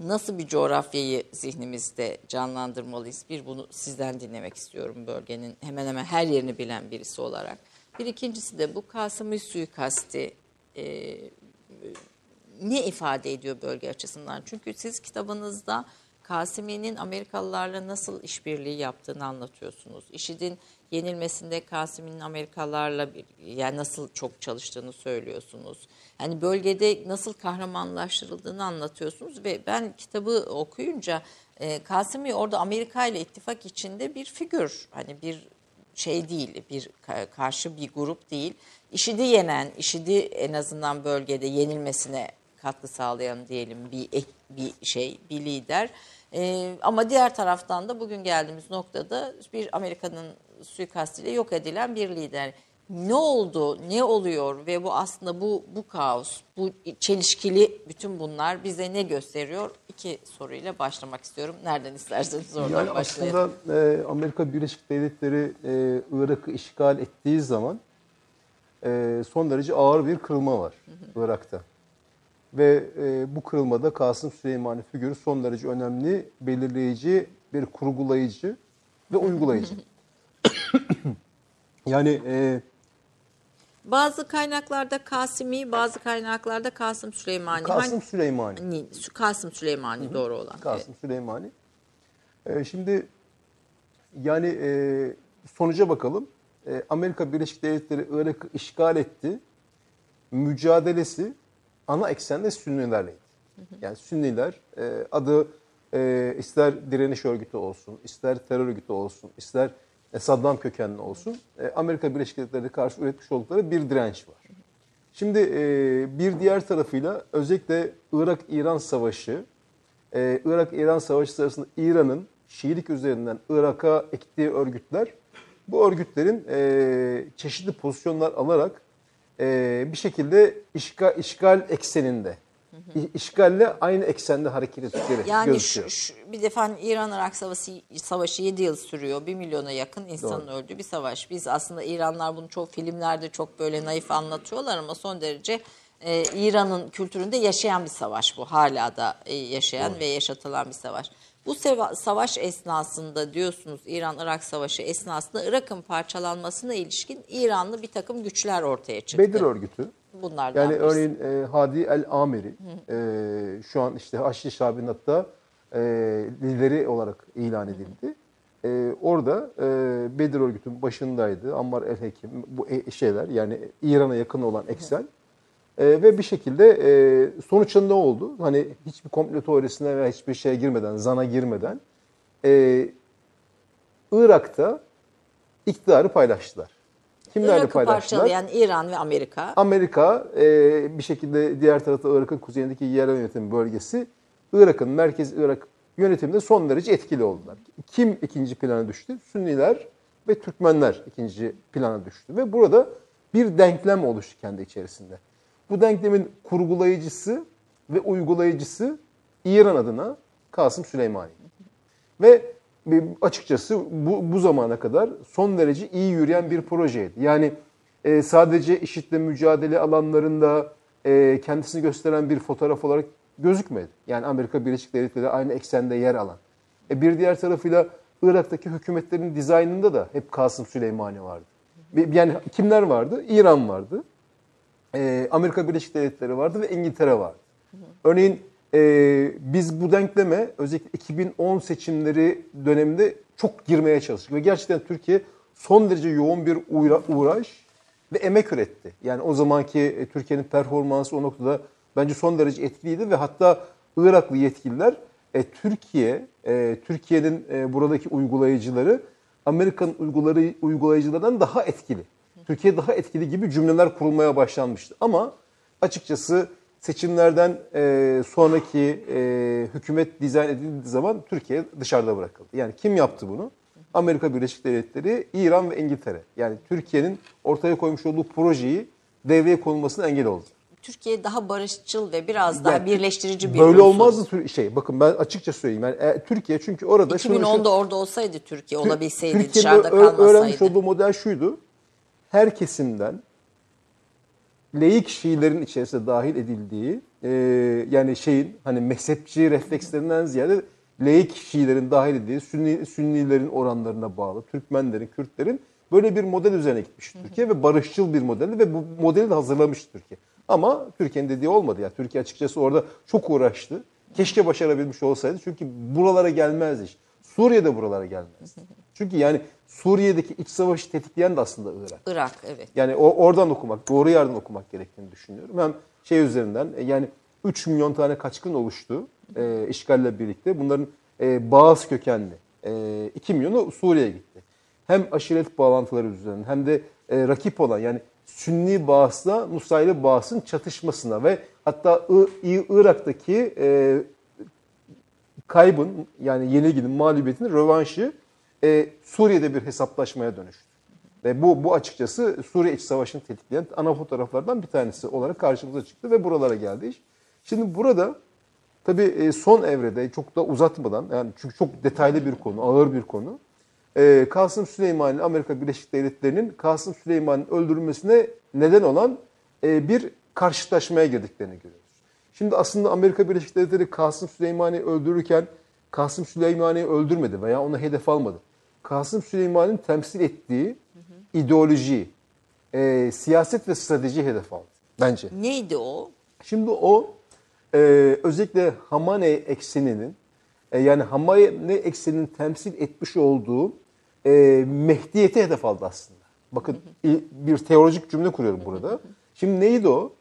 nasıl bir coğrafyayı zihnimizde canlandırmalıyız? Bir bunu sizden dinlemek istiyorum bölgenin hemen hemen her yerini bilen birisi olarak. Bir ikincisi de bu Kasım suikasti e, ne ifade ediyor bölge açısından? Çünkü siz kitabınızda Kasimi'nin Amerikalılarla nasıl işbirliği yaptığını anlatıyorsunuz. IŞİD'in yenilmesinde Kasimi'nin Amerikalılarla bir, yani nasıl çok çalıştığını söylüyorsunuz. Yani bölgede nasıl kahramanlaştırıldığını anlatıyorsunuz ve ben kitabı okuyunca e, Kasimi orada Amerika ile ittifak içinde bir figür. Hani bir şey değil, bir ka- karşı bir grup değil. IŞİD'i yenen, IŞİD'i en azından bölgede yenilmesine katkı sağlayan diyelim bir bir şey, bir lider. Ee, ama diğer taraftan da bugün geldiğimiz noktada bir Amerika'nın suikastiyle yok edilen bir lider. Ne oldu, ne oluyor ve bu aslında bu bu kaos, bu çelişkili bütün bunlar bize ne gösteriyor? İki soruyla başlamak istiyorum. Nereden isterseniz oradan Yani başlayalım. aslında e, Amerika Birleşik Devletleri e, Irak'ı işgal ettiği zaman e, son derece ağır bir kırılma var Irak'ta. Ve e, bu kırılmada Kasım Süleymani figürü son derece önemli, belirleyici, bir kurgulayıcı ve uygulayıcı. yani e, Bazı kaynaklarda Kasimi, bazı kaynaklarda Kasım Süleymani. Kasım Hangi- Süleymani. Ni- Kasım Süleymani doğru olan. Kasım Süleymani. Ee, şimdi yani e, sonuca bakalım. E, Amerika Birleşik Devletleri Irak'ı işgal etti. Mücadelesi ana eksende Sünnilerleydi. Yani Sünniler e, adı e, ister direniş örgütü olsun, ister terör örgütü olsun, ister e, Saddam kökenli olsun. e, Amerika Birleşik Devletleri karşı üretmiş oldukları bir direnç var. Şimdi e, bir diğer tarafıyla özellikle Irak-İran savaşı, e, Irak-İran savaşı sırasında İran'ın Şiilik üzerinden Irak'a ektiği örgütler, bu örgütlerin e, çeşitli pozisyonlar alarak e, bir şekilde işgal, işgal ekseninde, işgalle aynı eksende hareket ettikleri Yani gözüküyor. şu, şu, bir defa İran-Irak savaşı, savaşı 7 yıl sürüyor. 1 milyona yakın insanın öldüğü bir savaş. Biz aslında İranlar bunu çok filmlerde çok böyle naif anlatıyorlar ama son derece e, İran'ın kültüründe yaşayan bir savaş bu. Hala da e, yaşayan ve yaşatılan bir savaş. Bu savaş esnasında diyorsunuz İran-Irak savaşı esnasında Irak'ın parçalanmasına ilişkin İranlı bir takım güçler ortaya çıktı. Bedir örgütü. Bunlardan Yani birisi. örneğin e, Hadi El Amiri e, şu an işte Haçlı Şabi'nin hatta e, lideri olarak ilan edildi. E, orada e, Bedir örgütünün başındaydı. Ammar El Hekim bu e- şeyler yani İran'a yakın olan eksen. E, ve bir şekilde e, sonuçta ne oldu? Hani hiçbir komplo teorisine veya hiçbir şeye girmeden, zana girmeden e, Irak'ta iktidarı paylaştılar. Kimlerle Irak'ı paylaştılar? parçalayan İran ve Amerika. Amerika e, bir şekilde diğer tarafta Irak'ın kuzeyindeki yerel yönetim bölgesi Irak'ın merkez Irak yönetiminde son derece etkili oldular. Kim ikinci plana düştü? Sünniler ve Türkmenler ikinci plana düştü. Ve burada bir denklem oluştu kendi içerisinde. Bu denklemin kurgulayıcısı ve uygulayıcısı İran adına Kasım Süleymani. Ve bir- açıkçası bu, bu zamana kadar son derece iyi yürüyen bir projeydi. Yani e, sadece IŞİD'le mücadele alanlarında e, kendisini gösteren bir fotoğraf olarak gözükmedi. Yani Amerika Birleşik Devletleri aynı eksende yer alan. E, bir diğer tarafıyla Irak'taki hükümetlerin dizaynında da hep Kasım Süleymani vardı. Yani kimler vardı? İran vardı. E, Amerika Birleşik Devletleri vardı ve İngiltere vardı. Örneğin e, biz bu denkleme özellikle 2010 seçimleri döneminde çok girmeye çalıştık. Ve gerçekten Türkiye son derece yoğun bir uğra- uğraş ve emek üretti. Yani o zamanki e, Türkiye'nin performansı o noktada bence son derece etkiliydi ve hatta Iraklı yetkililer e, Türkiye, e, Türkiye'nin e, buradaki uygulayıcıları Amerikan uyguları, uygulayıcılardan daha etkili. Türkiye daha etkili gibi cümleler kurulmaya başlanmıştı. Ama açıkçası seçimlerden e, sonraki e, hükümet dizayn edildiği zaman Türkiye dışarıda bırakıldı. Yani kim yaptı bunu? Amerika Birleşik Devletleri, İran ve İngiltere. Yani Türkiye'nin ortaya koymuş olduğu projeyi devreye konulmasına engel oldu. Türkiye daha barışçıl ve biraz daha Yani birleştirici bir Böyle olmazdı şey. Bakın ben açıkça söyleyeyim. Yani e, Türkiye çünkü orada şunu- 2010'da orada olsaydı Türkiye Tür- olabilseydi Türkiye'nin dışarıda ö- öğrenmiş kalmasaydı. olduğu model şuydu. Her kesimden laik Şiilerin içerisine dahil edildiği e, yani şeyin hani mezhepçi reflekslerinden ziyade laik Şiilerin dahil edildiği Sünni, Sünnilerin oranlarına bağlı Türkmenlerin, Kürtlerin böyle bir model üzerine gitmiş Türkiye ve barışçıl bir modeldi ve bu modeli de hazırlamış Türkiye. Ama Türkiye'nin dediği olmadı ya. Türkiye açıkçası orada çok uğraştı. Keşke başarabilmiş olsaydı. Çünkü buralara gelmezdi iş. Suriye de buralara gelmezdi. Çünkü yani Suriye'deki iç savaşı tetikleyen de aslında Irak. Irak evet. Yani o oradan okumak, doğru yerden okumak gerektiğini düşünüyorum. Hem şey üzerinden e, yani 3 milyon tane kaçkın oluştu e, işgalle birlikte. Bunların e, Bağız kökenli e, 2 milyonu Suriye'ye gitti. Hem aşiret bağlantıları üzerinden hem de e, rakip olan yani Sünni Bağız'la Nusayri Bağız'ın çatışmasına ve hatta I- İ- Irak'taki e, kaybın yani yenilginin mağlubiyetin rövanşı e, Suriye'de bir hesaplaşmaya dönüştü. Ve bu, bu açıkçası Suriye iç savaşını tetikleyen ana fotoğraflardan bir tanesi olarak karşımıza çıktı ve buralara geldi iş. Şimdi burada tabii e, son evrede çok da uzatmadan yani çünkü çok detaylı bir konu, ağır bir konu. e, Kasım Süleyman'ın Amerika Birleşik Devletleri'nin Kasım Süleyman'ın öldürülmesine neden olan e, bir karşılaşmaya girdiklerini görüyoruz. Şimdi aslında Amerika Birleşik Devletleri Kasım Süleyman'ı öldürürken Kasım Süleyman'ı öldürmedi veya onu hedef almadı. Kasım Süleyman'ın temsil ettiği ideoloji, e, siyaset ve strateji hedef aldı bence. Neydi o? Şimdi o e, özellikle Hamane ekseninin e, yani Hamane ekseninin temsil etmiş olduğu e, Mehdiyeti hedef aldı aslında. Bakın i- bir teolojik cümle kuruyorum burada. Şimdi neydi o?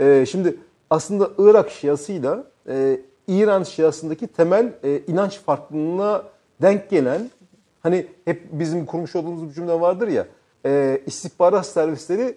E, şimdi aslında Irak Şiasıyla e, İran Şiasındaki temel e, inanç farklılığına denk gelen hani hep bizim kurmuş olduğumuz bir cümle vardır ya e, istihbarat servisleri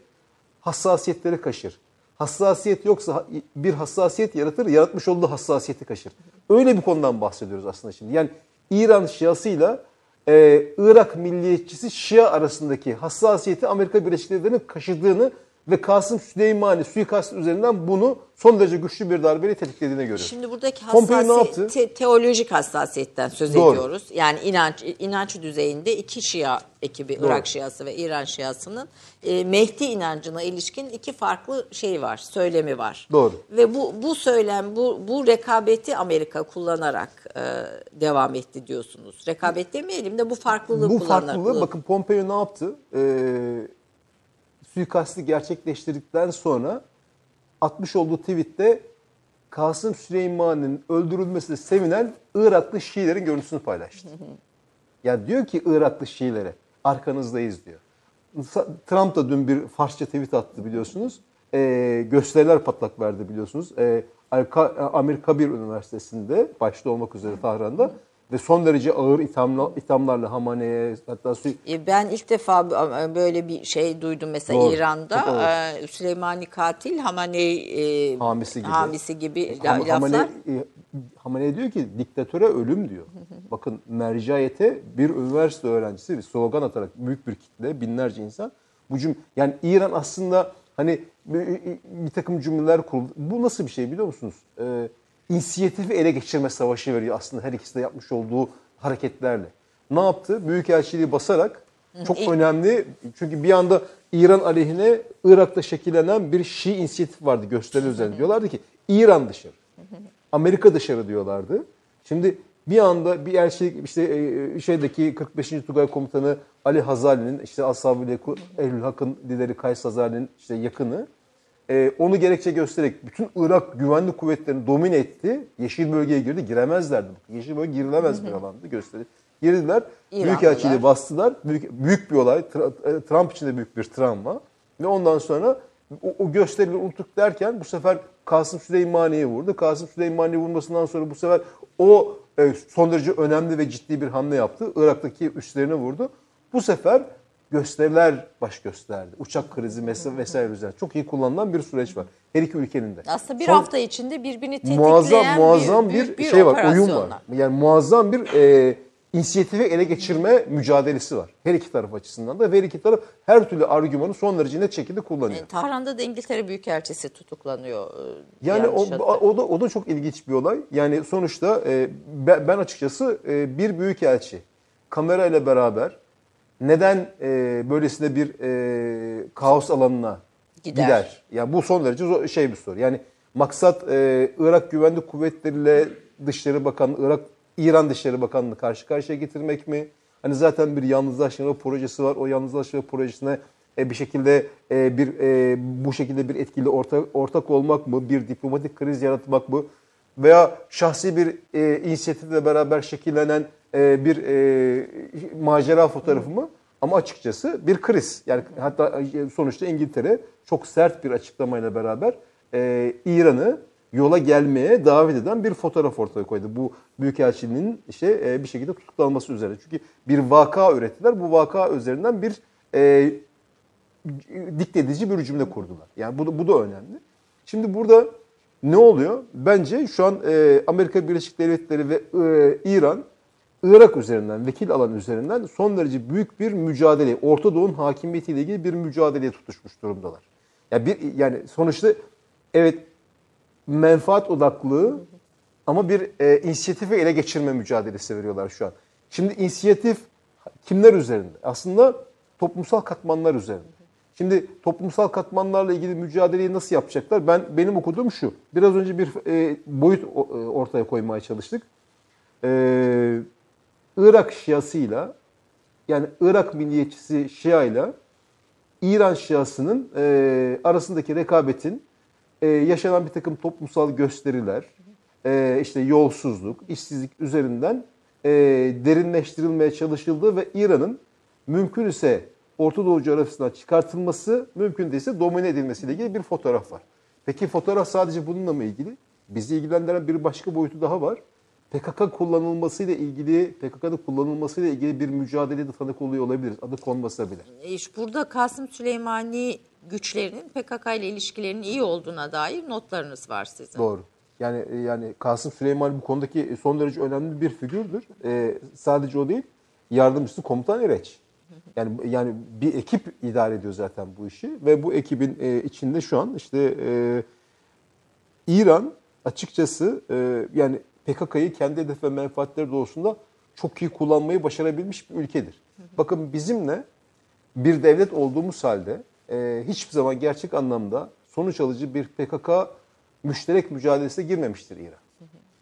hassasiyetleri kaşır. Hassasiyet yoksa bir hassasiyet yaratır, yaratmış olduğu hassasiyeti kaşır. Öyle bir konudan bahsediyoruz aslında şimdi. Yani İran Şiasıyla e, Irak milliyetçisi Şia arasındaki hassasiyeti Amerika Birleşik Devletleri'nin kaşıdığını ve Kasım Süleymani suikast üzerinden bunu son derece güçlü bir darbeyle tetiklediğine göre. Şimdi buradaki yaptı? te- teolojik hassasiyetten söz Doğru. ediyoruz. Yani inanç inanç düzeyinde iki Şia ekibi, Doğru. Irak Şiası ve İran Şiası'nın e, Mehdi inancına ilişkin iki farklı şey var, söylemi var. Doğru. Ve bu bu söylem, bu bu rekabeti Amerika kullanarak e, devam etti diyorsunuz. Rekabet demeyelim de bu farklılığı Bu kullanarak. farklılığı bakın Pompeo ne yaptı? Ee, suikasti gerçekleştirdikten sonra atmış olduğu tweette Kasım Süleyman'ın öldürülmesine sevinen Iraklı Şiilerin görüntüsünü paylaştı. Yani diyor ki Iraklı Şiilere arkanızdayız diyor. Trump da dün bir Farsça tweet attı biliyorsunuz. Ee, gösteriler patlak verdi biliyorsunuz. Ka- Amir Kabir Üniversitesi'nde başta olmak üzere Tahran'da ve son derece ağır ithamla, ithamlarla Hamane'ye hatta E, Ben ilk defa böyle bir şey duydum mesela Doğru. İran'da Süleymani katil Hamaney e, Hamisi gibi. hamisi gibi Ham- laflar. Hamane, Hamane diyor ki diktatöre ölüm diyor. Bakın mercayete bir üniversite öğrencisi bir slogan atarak büyük bir kitle binlerce insan bu cüm yani İran aslında hani bir, bir takım cümleler kuruldu. Bu nasıl bir şey biliyor musunuz? Ee, inisiyatifi ele geçirme savaşı veriyor aslında her ikisi de yapmış olduğu hareketlerle. Ne yaptı? Büyükelçiliği basarak çok ilk- önemli çünkü bir anda İran aleyhine Irak'ta şekillenen bir Şii inisiyatif vardı gösteri üzerinde. Diyorlardı ki İran dışarı. Amerika dışarı diyorlardı. Şimdi bir anda bir elçilik işte e, şeydeki 45. Tugay Komutanı Ali Hazali'nin işte Ashab-ı Ehlül Hak'ın lideri Kays Hazali'nin işte yakını e, onu gerekçe göstererek bütün Irak güvenlik kuvvetlerini domine etti. Yeşil bölgeye girdi. Giremezlerdi. Yeşil bölge girilemez bir alandı gösteri. Girdiler. Büyükelçiliği bastılar. Büyük, büyük bir olay. E, Trump için de büyük bir travma. Ve ondan sonra o, o gösterileri unuttuk derken bu sefer Kasım Süleymani'ye vurdu. Kasım Süleymani'ye vurmasından sonra bu sefer o e, son derece önemli ve ciddi bir hamle yaptı. Irak'taki üslerine vurdu. Bu sefer gösteriler baş gösterdi. Uçak krizi mes- vesaire üzerine. Çok iyi kullanılan bir süreç var. Her iki ülkenin de. Aslında bir Son- hafta içinde birbirini tetikleyen muazzam muazzam bir, bir, bir şey var, oyun operasyonlar. var. Yani muazzam bir e, inisiyatifi ele geçirme mücadelesi var. Her iki taraf açısından da ve her iki taraf her türlü argümanı son derece net şekilde kullanıyor. Yani Tahran'da da İngiltere Büyükelçisi tutuklanıyor. e, Yani o, o da o da çok ilginç bir olay. Yani sonuçta e, ben, açıkçası e, bir büyükelçi kamera ile beraber neden e, böylesine bir e, kaos alanına Gider. gider? Yani bu son derece zor- şey bir soru. Yani maksat e, Irak Güvenlik Kuvvetleriyle Dışişleri Bakanlığı, Irak İran Dışişleri Bakanlığı karşı karşıya getirmek mi? Hani zaten bir yalnızlaşma projesi var. O yalnızlaşma projesine e, bir şekilde e, bir e, bu şekilde bir etkili ortak ortak olmak mı? Bir diplomatik kriz yaratmak mı? Veya şahsi bir e, inisiyatifle beraber şekillenen e, bir e, macera fotoğrafı mı? Ama açıkçası bir kriz. Yani hatta e, sonuçta İngiltere çok sert bir açıklamayla beraber e, İran'ı yola gelmeye davet eden bir fotoğraf ortaya koydu. Bu Büyükelçiliğinin işte e, bir şekilde tutuklanması üzerine. Çünkü bir vaka ürettiler. Bu vaka üzerinden bir e, diktedici bir cümle kurdular. Yani bu bu da önemli. Şimdi burada ne oluyor? Bence şu an e, Amerika Birleşik Devletleri ve e, İran Irak üzerinden, vekil alan üzerinden son derece büyük bir mücadele, Orta Doğu'nun hakimiyetiyle ilgili bir mücadeleye tutuşmuş durumdalar. Ya bir yani sonuçta evet menfaat odaklı ama bir e, inisiyatifi ele geçirme mücadelesi veriyorlar şu an. Şimdi inisiyatif kimler üzerinde? Aslında toplumsal katmanlar üzerinde. Şimdi toplumsal katmanlarla ilgili mücadeleyi nasıl yapacaklar? Ben benim okuduğum şu. Biraz önce bir e, boyut e, ortaya koymaya çalıştık. Ee, Irak Şiasıyla yani Irak milliyetçisi Şia'yla İran Şiasının e, arasındaki rekabetin e, yaşanan bir takım toplumsal gösteriler, e, işte yolsuzluk, işsizlik üzerinden e, derinleştirilmeye çalışıldığı ve İran'ın mümkün ise Orta Doğu coğrafyasından çıkartılması, mümkün değilse domine edilmesiyle ilgili bir fotoğraf var. Peki fotoğraf sadece bununla mı ilgili? Bizi ilgilendiren bir başka boyutu daha var. PKK kullanılmasıyla ilgili, PKK'nın kullanılmasıyla ilgili bir mücadelede tanık oluyor olabiliriz. Adı konmasa bile. E, burada Kasım Süleymani güçlerinin PKK ile ilişkilerinin iyi olduğuna dair notlarınız var sizin. Doğru. Yani yani Kasım Süleyman bu konudaki son derece önemli bir figürdür. Ee, sadece o değil, yardımcısı komutan Ereç. Yani yani bir ekip idare ediyor zaten bu işi ve bu ekibin e, içinde şu an işte e, İran açıkçası e, yani PKK'yı kendi hedef ve menfaatleri doğrusunda çok iyi kullanmayı başarabilmiş bir ülkedir. Bakın bizimle bir devlet olduğumuz halde e, hiçbir zaman gerçek anlamda sonuç alıcı bir PKK müşterek mücadelesine girmemiştir İran.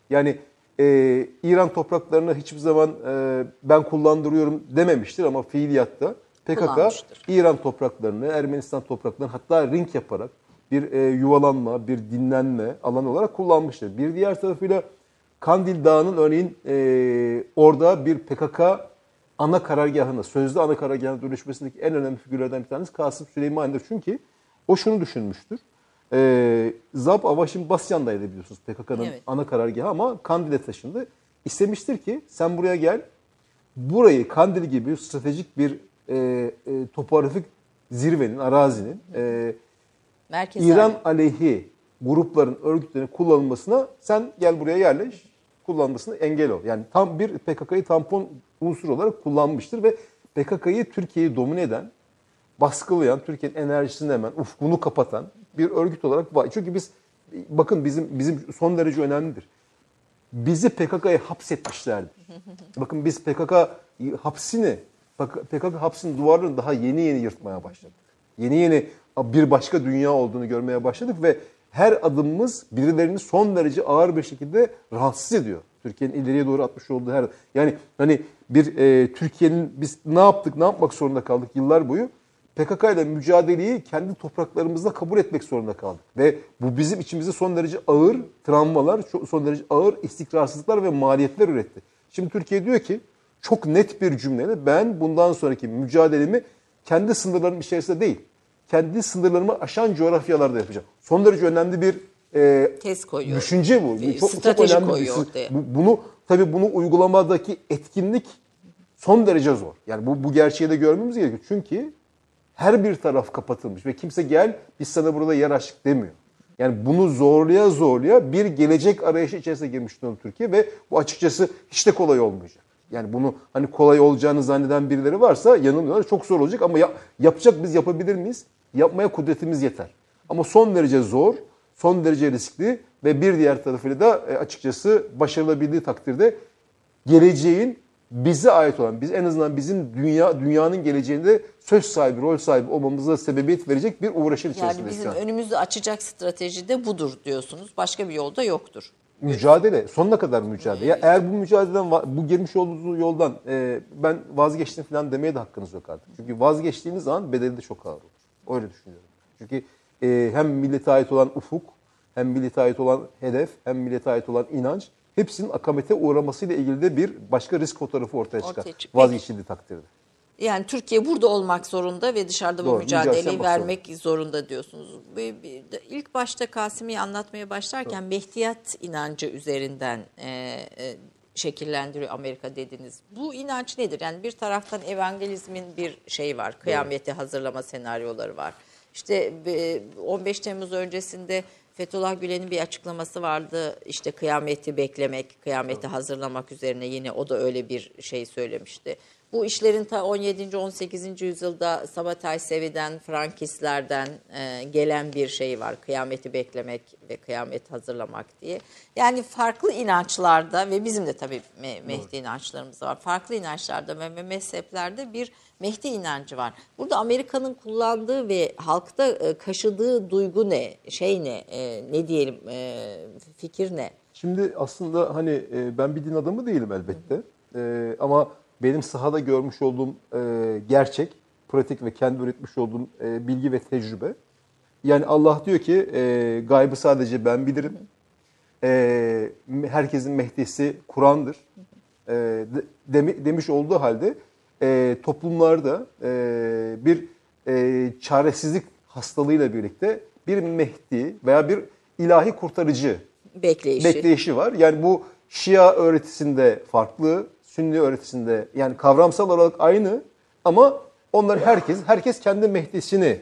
Yani e, İran topraklarını hiçbir zaman e, ben kullandırıyorum dememiştir ama fiiliyatta PKK. İran topraklarını, Ermenistan topraklarını hatta ring yaparak bir e, yuvalanma, bir dinlenme alanı olarak kullanmıştır. Bir diğer tarafıyla Kandil Dağı'nın örneğin e, orada bir PKK ana karargahına, sözlü ana karargahına dönüşmesindeki en önemli figürlerden bir tanesi Kasım Süleymani'dir. Çünkü o şunu düşünmüştür. E, Zab Avaşin Basyan'daydı biliyorsunuz PKK'nın Evet. ana karargahı ama Kandil'e taşındı. İstemiştir ki sen buraya gel, burayı Kandil gibi stratejik bir e, e, topografik zirvenin, arazinin e, Merkez İran hali. aleyhi grupların, örgütlerin kullanılmasına sen gel buraya yerleş, kullanmasına engel ol. Yani tam bir PKK'yı tampon unsur olarak kullanmıştır ve PKK'yı Türkiye'yi domine eden, baskılayan, Türkiye'nin enerjisini hemen ufkunu kapatan bir örgüt olarak var. Çünkü biz bakın bizim bizim son derece önemlidir. Bizi PKK'ya hapsetmişlerdi. Bakın biz PKK hapsini, PKK hapsinin duvarlarını daha yeni yeni yırtmaya başladık. Yeni yeni bir başka dünya olduğunu görmeye başladık ve her adımımız birilerini son derece ağır bir şekilde rahatsız ediyor. Türkiye'nin ileriye doğru atmış olduğu her... Yani hani bir e, Türkiye'nin biz ne yaptık, ne yapmak zorunda kaldık yıllar boyu? PKK ile mücadeleyi kendi topraklarımızda kabul etmek zorunda kaldık. Ve bu bizim içimizde son derece ağır travmalar, son derece ağır istikrarsızlıklar ve maliyetler üretti. Şimdi Türkiye diyor ki çok net bir cümleyle ben bundan sonraki mücadelemi kendi sınırlarım içerisinde değil, kendi sınırlarımı aşan coğrafyalarda yapacağım. Son derece önemli bir e, Tez koyuyor. düşünce bu. Bir Çok, çok strateji önemli bir koyuyor sı- ortaya. bu- bunu tabii bunu uygulamadaki etkinlik son derece zor. Yani bu, bu gerçeği de görmemiz gerekiyor. Çünkü her bir taraf kapatılmış ve kimse gel biz sana burada yer açtık demiyor. Yani bunu zorluya zorluya bir gelecek arayışı içerisine girmiş durumda Türkiye ve bu açıkçası hiç de kolay olmayacak. Yani bunu hani kolay olacağını zanneden birileri varsa yanılmıyorlar. Çok zor olacak ama ya- yapacak biz yapabilir miyiz? Yapmaya kudretimiz yeter. Ama son derece zor, son derece riskli ve bir diğer tarafıyla da e, açıkçası başarılabildiği takdirde geleceğin bize ait olan, biz en azından bizim dünya dünyanın geleceğinde söz sahibi, rol sahibi olmamıza sebebiyet verecek bir uğraşın Yani içerisindeyiz bizim şu an. önümüzü açacak strateji de budur diyorsunuz. Başka bir yolda yoktur. Mücadele, sonuna kadar mücadele. Ya eğer bu mücadeleden, bu girmiş olduğunuz yoldan e, ben vazgeçtim falan demeye de hakkınız yok artık. Çünkü vazgeçtiğiniz zaman bedeli de çok ağır olur. Öyle düşünüyorum. Çünkü e, hem millete ait olan ufuk, hem millete ait olan hedef, hem millete ait olan inanç hepsinin akamete uğramasıyla ilgili de bir başka risk fotoğrafı ortaya çıkar. Ortaya çık- Vazgeçildiği takdirde. Yani Türkiye burada olmak zorunda ve dışarıda bu Doğru, mücadeleyi mücadele vermek zorunda diyorsunuz. Bir de İlk başta Kasım'ı anlatmaya başlarken Mehdiyat inancı üzerinden e, e, şekillendiriyor Amerika dediniz. Bu inanç nedir? Yani bir taraftan evangelizmin bir şeyi var, kıyameti hazırlama senaryoları var. İşte e, 15 Temmuz öncesinde Fethullah Gülen'in bir açıklaması vardı. İşte kıyameti beklemek, kıyameti hazırlamak üzerine yine o da öyle bir şey söylemişti. Bu işlerin ta 17. 18. yüzyılda Sabatay Sevi'den, Frankistlerden e, gelen bir şey var. Kıyameti beklemek ve kıyamet hazırlamak diye. Yani farklı inançlarda ve bizim de tabii Me- Mehdi inançlarımız var. Farklı inançlarda ve mezheplerde bir Mehdi inancı var. Burada Amerika'nın kullandığı ve halkta e, kaşıdığı duygu ne? Şey ne? E, ne diyelim? e, fikir ne? Şimdi aslında hani e, ben bir din adamı değilim elbette. E, ama benim sahada görmüş olduğum e, gerçek, pratik ve kendi üretmiş olduğum e, bilgi ve tecrübe. Yani Allah diyor ki e, gaybı sadece ben bilirim. E, herkesin Mehdisi Kur'an'dır. E, de- demi- demiş olduğu halde e, toplumlarda e, bir e, çaresizlik hastalığıyla birlikte bir Mehdi veya bir ilahi kurtarıcı Bekleyişi. bekleyişi var. Yani bu Şia öğretisinde farklı, Sünni öğretisinde yani kavramsal olarak aynı ama onlar herkes herkes kendi Mehdi'sini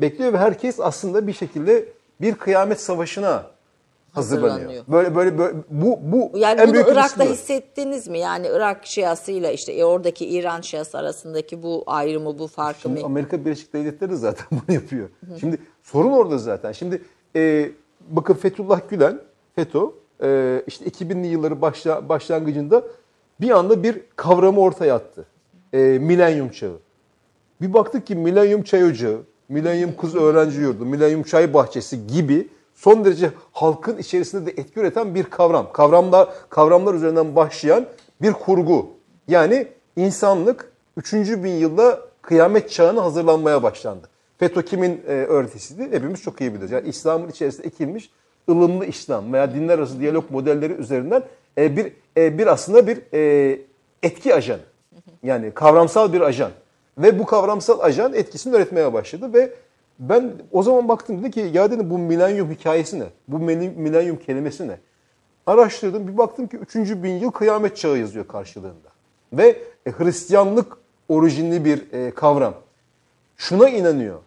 bekliyor ve herkes aslında bir şekilde bir kıyamet savaşına hazırlanıyor. Böyle böyle, böyle bu bu Yani en bunu büyük Irak'ta bu. hissettiniz mi? Yani Irak Şiasıyla işte e, oradaki İran Şiası arasındaki bu ayrımı, bu farkı Şimdi mı? Amerika Birleşik Devletleri de zaten bunu yapıyor. Şimdi sorun orada zaten. Şimdi e, bakın Fethullah Gülen, FETÖ e, işte 2000'li yılları başla, başlangıcında bir anda bir kavramı ortaya attı. E, milenyum çağı. Bir baktık ki milenyum çay ocağı, milenyum kız öğrenci yurdu, milenyum çay bahçesi gibi son derece halkın içerisinde de etki üreten bir kavram. Kavramlar, kavramlar üzerinden başlayan bir kurgu. Yani insanlık 3. bin yılda kıyamet çağına hazırlanmaya başlandı. FETÖ kimin e, öğretisiydi? Hepimiz çok iyi biliyoruz. Yani İslam'ın içerisinde ekilmiş ılımlı İslam veya dinler arası diyalog modelleri üzerinden e, bir e, bir aslında bir e, etki ajanı. Yani kavramsal bir ajan. Ve bu kavramsal ajan etkisini öğretmeye başladı ve ben o zaman baktım dedi ki ya dedim bu milenyum hikayesi ne? Bu mil- milenyum kelimesi ne? Araştırdım bir baktım ki 3. bin yıl kıyamet çağı yazıyor karşılığında. Ve e, Hristiyanlık orijinli bir e, kavram. Şuna inanıyor.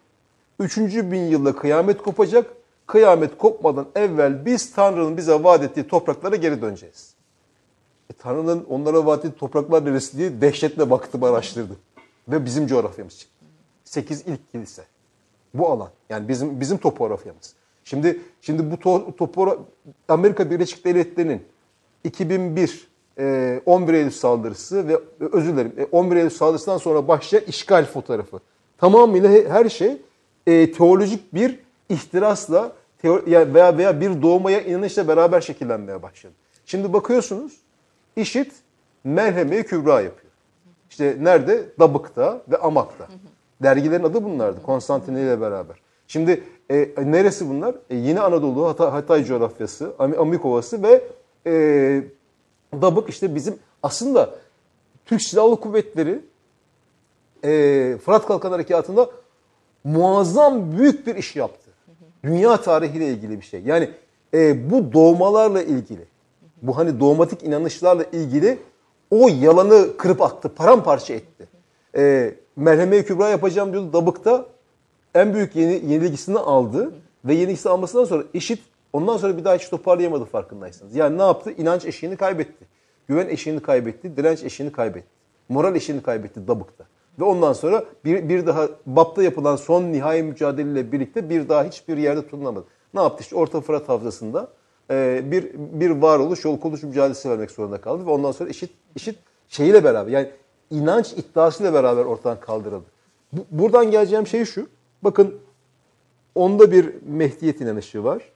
3. bin yılda kıyamet kopacak. Kıyamet kopmadan evvel biz Tanrı'nın bize vaat ettiği topraklara geri döneceğiz. E, Tanrı'nın onlara vaat ettiği topraklar neresi diye dehşetle baktım araştırdım. Ve bizim coğrafyamız çıktı. 8 ilk kilise. Bu alan. Yani bizim bizim topografyamız. Şimdi şimdi bu to, topora, Amerika Birleşik Devletleri'nin 2001 e, 11 Eylül saldırısı ve özür dilerim e, 11 Eylül saldırısından sonra başlayan işgal fotoğrafı. Tamamıyla he- her şey e, teolojik bir ihtirasla veya veya bir doğmaya inanışla beraber şekillenmeye başladı. Şimdi bakıyorsunuz IŞİD merheme kübra yapıyor. İşte nerede? Dabık'ta ve Amak'ta. Dergilerin adı bunlardı Konstantinli ile beraber. Şimdi e, neresi bunlar? E, yine Anadolu, Hatay, Hatay coğrafyası, Ami- Amik Ovası ve e, Dabık işte bizim aslında Türk Silahlı Kuvvetleri e, Fırat Kalkan Harekatı'nda muazzam büyük bir iş yaptı. Dünya tarihiyle ilgili bir şey. Yani e, bu doğmalarla ilgili, bu hani dogmatik inanışlarla ilgili o yalanı kırıp attı, paramparça etti. E, Merheme-i Kübra yapacağım diyordu Dabık'ta en büyük yeni, yenilgisini aldı ve yenilgisini almasından sonra IŞİD ondan sonra bir daha hiç toparlayamadı farkındaysanız. Yani ne yaptı? İnanç eşiğini kaybetti. Güven eşiğini kaybetti, direnç eşiğini kaybetti. Moral eşiğini kaybetti Dabık'ta. Ve ondan sonra bir, bir daha BAP'ta yapılan son nihai mücadeleyle birlikte bir daha hiçbir yerde tutunamadı. Ne yaptı? İşte Orta Fırat Havzası'nda e, bir bir varoluş, yol kuruluş mücadelesi vermek zorunda kaldı. Ve ondan sonra IŞİD, IŞİD şeyiyle beraber yani inanç iddiasıyla beraber ortadan kaldırıldı. Bu- buradan geleceğim şey şu. Bakın onda bir Mehdiyet inanışı var.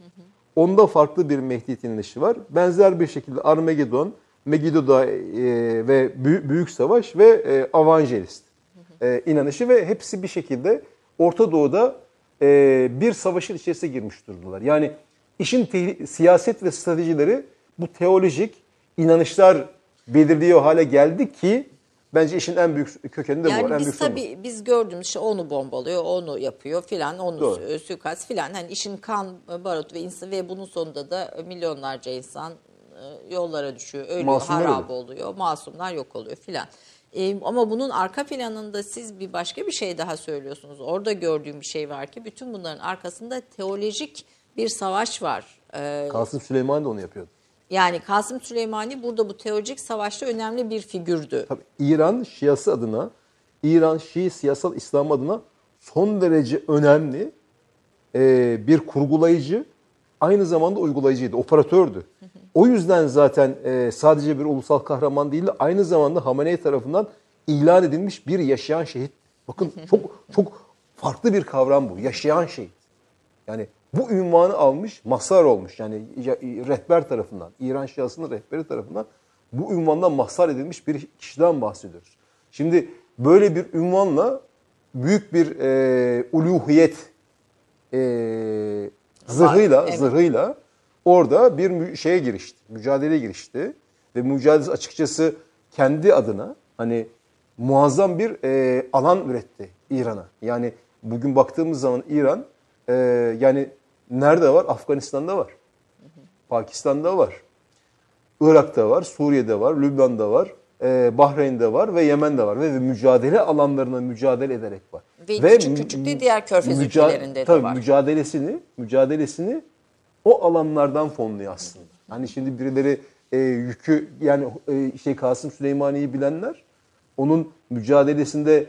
Onda farklı bir Mehdiyet inanışı var. Benzer bir şekilde Armagedon, Megiddo e, ve Büyük, Büyük Savaş ve e, Avangelist e, inanışı ve hepsi bir şekilde Orta Doğu'da e, bir savaşın içerisine girmiş durumdalar. Yani işin siyaset ve stratejileri bu teolojik inanışlar belirliyor hale geldi ki bence işin en büyük kökeninde bu var. Yani En biz büyük tabii biz gördüğümüz şey onu bombalıyor, onu yapıyor filan, onu Doğru. su- suikast filan. Hani işin kan, barut ve insan ve bunun sonunda da milyonlarca insan e, yollara düşüyor, ölüyor, Masumlar harap ölüyor. oluyor, masumlar yok oluyor filan. E, ama bunun arka planında siz bir başka bir şey daha söylüyorsunuz. Orada gördüğüm bir şey var ki bütün bunların arkasında teolojik bir savaş var. E, Kasım Süleyman da onu yapıyordu. yani Kasım Süleymani burada bu teolojik savaşta önemli bir figürdü. Tabii İran Şiası adına, İran Şii siyasal İslam adına son derece önemli e, bir kurgulayıcı, aynı zamanda uygulayıcıydı, operatördü. O yüzden zaten e, sadece bir ulusal kahraman değil, aynı zamanda Hamenei tarafından ilan edilmiş bir yaşayan şehit. Bakın çok çok farklı bir kavram bu, yaşayan şehit. Yani bu ünvanı almış, mazhar olmuş. Yani ya- rehber tarafından, İran Şiası'nın rehberi tarafından bu ünvandan mazhar edilmiş bir kişiden bahsediyoruz. Şimdi böyle bir ünvanla büyük bir e, uluhiyet e, zırhıyla, evet. zırhıyla orada bir şeye girişti, mücadeleye girişti. Ve mücadelesi açıkçası kendi adına hani muazzam bir e, alan üretti İran'a. Yani bugün baktığımız zaman İran e, yani nerede var? Afganistan'da var. Pakistan'da var. Irak'ta var, Suriye'de var, Lübnan'da var, e, Bahreyn'de var ve Yemen'de var. Ve, ve mücadele alanlarına mücadele ederek var. Ve küçük küçük de diğer körfez ülkelerinde de tabii var. mücadelesini, mücadelesini o alanlardan fonluyor aslında. Hani şimdi birileri e, yükü yani e, şey Kasım Süleymaniye'yi bilenler onun mücadelesinde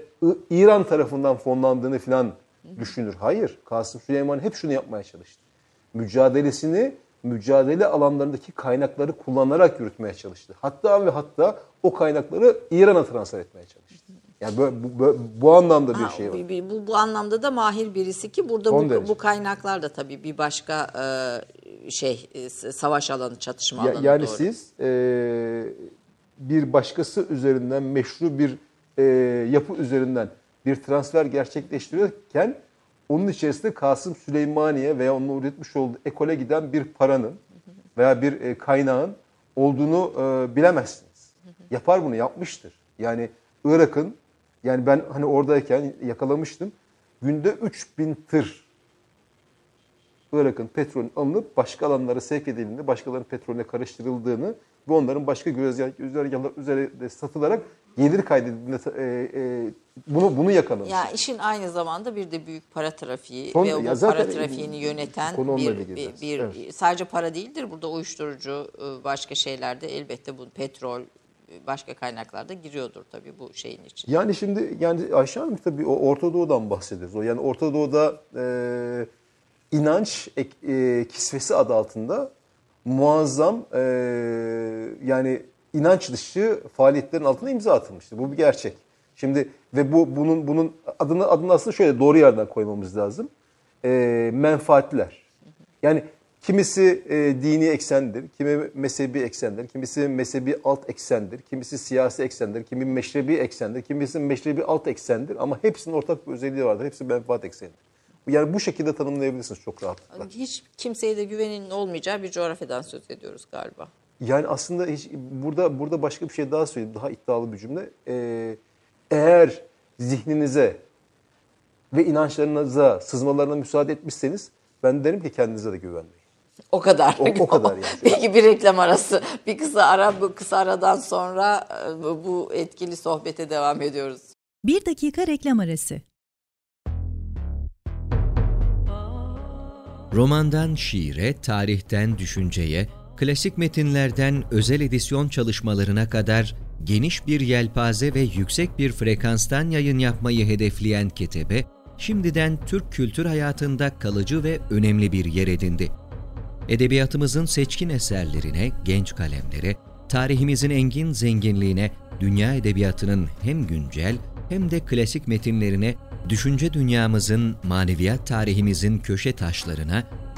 İran tarafından fonlandığını falan düşünür. Hayır. Kasım Süleyman hep şunu yapmaya çalıştı. Mücadelesini mücadele alanlarındaki kaynakları kullanarak yürütmeye çalıştı. Hatta ve hatta o kaynakları İran'a transfer etmeye çalıştı. Yani bu, bu, bu, bu anlamda bir Ha, şey var. bir- bu, bu anlamda da mahir birisi ki burada Son bu, derece. bu kaynaklar da tabii bir başka e, şey e, savaş alanı, çatışma Ya- alanı yani doğru. siz e, bir başkası üzerinden meşru bir e, yapı üzerinden bir transfer gerçekleştirirken onun içerisinde Kasım Süleymaniye veya onun üretmiş olduğu ekole giden bir paranın veya bir e, kaynağın olduğunu e, bilemezsiniz. Yapar bunu yapmıştır. Yani Irak'ın yani ben hani oradayken yakalamıştım. Günde 3000 tır Irak'ın petrolün alınıp başka alanlara sevk edildiğini, başkalarının petrolüne karıştırıldığını ve onların başka güzergah- güzergahlar üzerinde satılarak gelir kaydedildiğinde e, e, bunu bunu yakalamış. Ya işin aynı zamanda bir de büyük para trafiği Son- ve o para trafiğini yöneten konu onunla bir, bir, bir- Evet. sadece para değildir. Burada uyuşturucu e, başka şeylerde elbette bu petrol e, başka kaynaklarda giriyordur tabii bu şeyin için. Yani şimdi yani Ayşe Hanım tabii o Orta Doğu'dan bahsediyoruz. O yani Orta Doğu'da e, inanç e, kisvesi adı altında muazzam e, yani inanç dışı faaliyetlerin altına imza atılmıştır. Bu bir gerçek. Şimdi ve bu bunun bunun adını adını aslında şöyle doğru yerden koymamız lazım. E, menfaatler. Yani kimisi e, dini eksendir, kimi mezhebi eksendir, kimisi mezhebi alt eksendir, kimisi siyasi eksendir, kimi meşrebi eksendir, kimisi meşrebi alt eksendir ama hepsinin ortak bir özelliği vardır. Hepsi menfaat eksenidir. Yani bu şekilde tanımlayabilirsiniz çok rahatlıkla. Hiç kimseye de güvenin olmayacağı bir coğrafyadan söz ediyoruz galiba. Yani aslında hiç, burada burada başka bir şey daha söyleyeyim. Daha iddialı bir cümle. Ee, eğer zihninize ve inançlarınıza sızmalarına müsaade etmişseniz ben derim ki kendinize de güvenmeyin. O kadar. O- o kadar yani. Peki bir reklam arası. Bir kısa ara, bu kısa aradan sonra e, bu- bu etkili sohbete devam ediyoruz. Bir dakika reklam arası. Romandan şiire, tarihten düşünceye, klasik metinlerden özel edisyon çalışmalarına kadar geniş bir yelpaze ve yüksek bir frekanstan yayın yapmayı hedefleyen Ketebe, şimdiden Türk kültür hayatında kalıcı ve önemli bir yer edindi. Edebiyatımızın seçkin eserlerine, genç kalemlere, tarihimizin engin zenginliğine, dünya edebiyatının hem güncel hem de klasik metinlerine, düşünce dünyamızın, maneviyat tarihimizin köşe taşlarına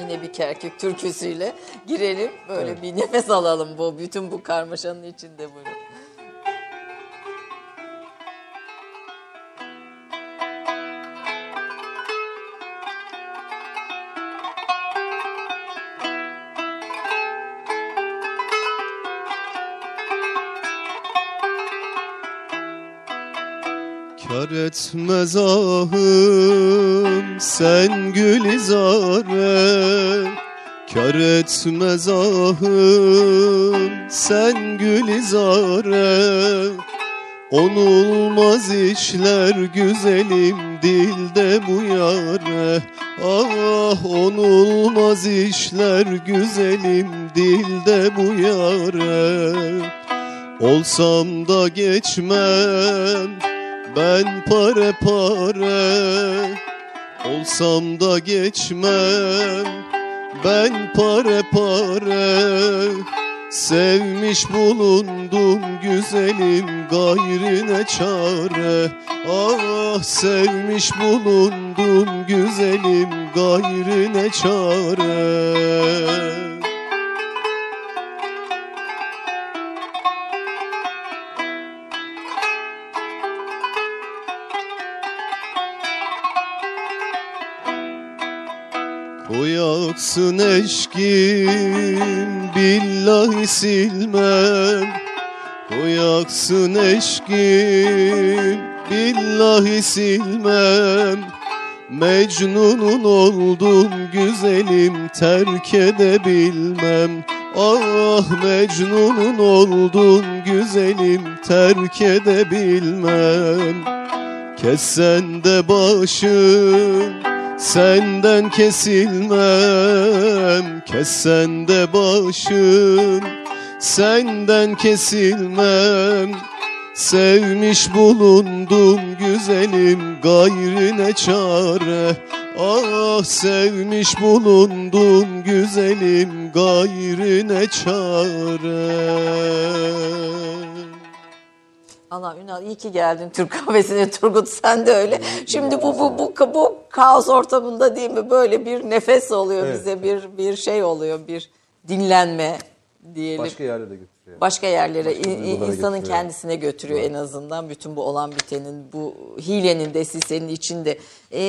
Yine bir Kerkük türküsüyle girelim. Böyle bir nefes alalım bu bütün bu karmaşanın içinde bunu. Kar etmez ahım sen gülizare Kar etmez ahım sen gülizare. Onulmaz işler güzelim dilde bu yare. Ah onulmaz işler güzelim dilde bu yare. Olsam da geçmem ben pare pare Olsam da geçmem ben pare pare Sevmiş bulundum güzelim gayrine çare. Ah sevmiş bulundum güzelim gayrine çare Koyaksın eşkim billahi silmem. Koyaksın eşkim billahi silmem. Mecnunun oldum güzelim terk edebilmem. Ah Mecnunun oldum güzelim terk edebilmem. Kessen de başım senden kesilmem Kessen de başım senden kesilmem Sevmiş bulundum güzelim gayrine çare. Ah sevmiş bulundum güzelim gayrine çare Allah Ünal iyi ki geldin Türk kahvesine Turgut sen de öyle. Şimdi bu bu bu bu kaos ortamında değil mi böyle bir nefes oluyor Evet. bize bir bir şey oluyor bir dinlenme diyelim. Başka yerlere de götürüyor. Başka yerlere Başka in- insanın götürüyor. kendisine götürüyor en azından bütün bu olan bitenin bu hilenin desisenin içinde. Ee,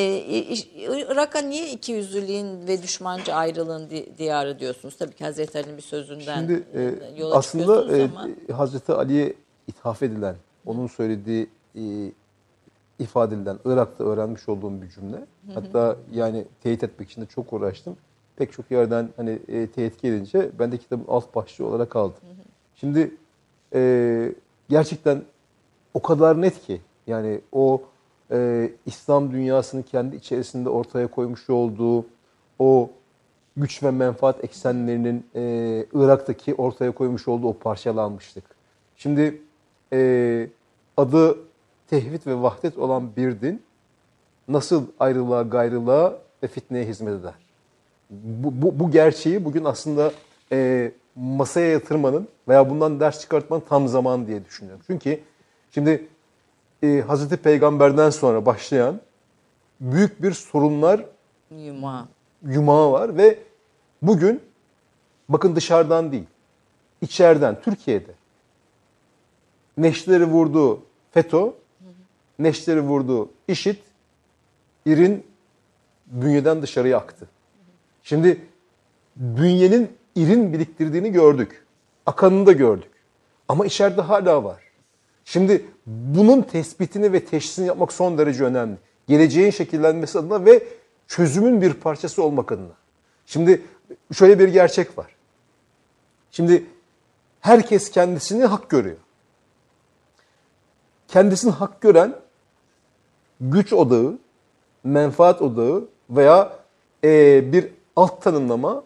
Irak'a niye iki yüzlülüğün ve düşmanca ayrılığın di- diyarı diyorsunuz? Tabii ki Hazreti Ali'nin bir sözünden Şimdi e, yola aslında çıkıyorsunuz e, ama Hazreti Ali'ye ithaf edilen, onun söylediği e, ifade edilen Irak'ta öğrenmiş olduğum bir cümle. Hatta yani teyit etmek için de çok uğraştım. Pek çok yerden hani e, teyit gelince ben de kitabın alt başlığı olarak aldım. Şimdi e, gerçekten o kadar net ki yani o e, İslam dünyasının kendi içerisinde ortaya koymuş olduğu o güç ve menfaat eksenlerinin e, Irak'taki ortaya koymuş olduğu o parçalanmışlık. Şimdi e, adı tevhid ve vahdet olan bir din nasıl ayrılığa, gayrılığa ve fitneye hizmet eder? Bu, bu, bu gerçeği bugün aslında e, masaya yatırmanın veya bundan ders çıkartmanın tam zamanı diye düşünüyorum. Çünkü şimdi e, Hazreti Peygamber'den sonra başlayan büyük bir sorunlar yuma. yumağı var ve bugün bakın dışarıdan değil, içeriden, Türkiye'de neşleri vurdu FETÖ, neşleri vurdu IŞİD, İR'in bünyeden dışarıya aktı. Şimdi bünyenin İR'in biriktirdiğini gördük. Akanını da gördük. Ama içeride hala var. Şimdi bunun tespitini ve teşhisini yapmak son derece önemli. Geleceğin şekillenmesi adına ve çözümün bir parçası olmak adına. Şimdi şöyle bir gerçek var. Şimdi herkes kendisini hak görüyor. Kendisini hak gören güç odağı, menfaat odağı veya eee, bir alt tanımlama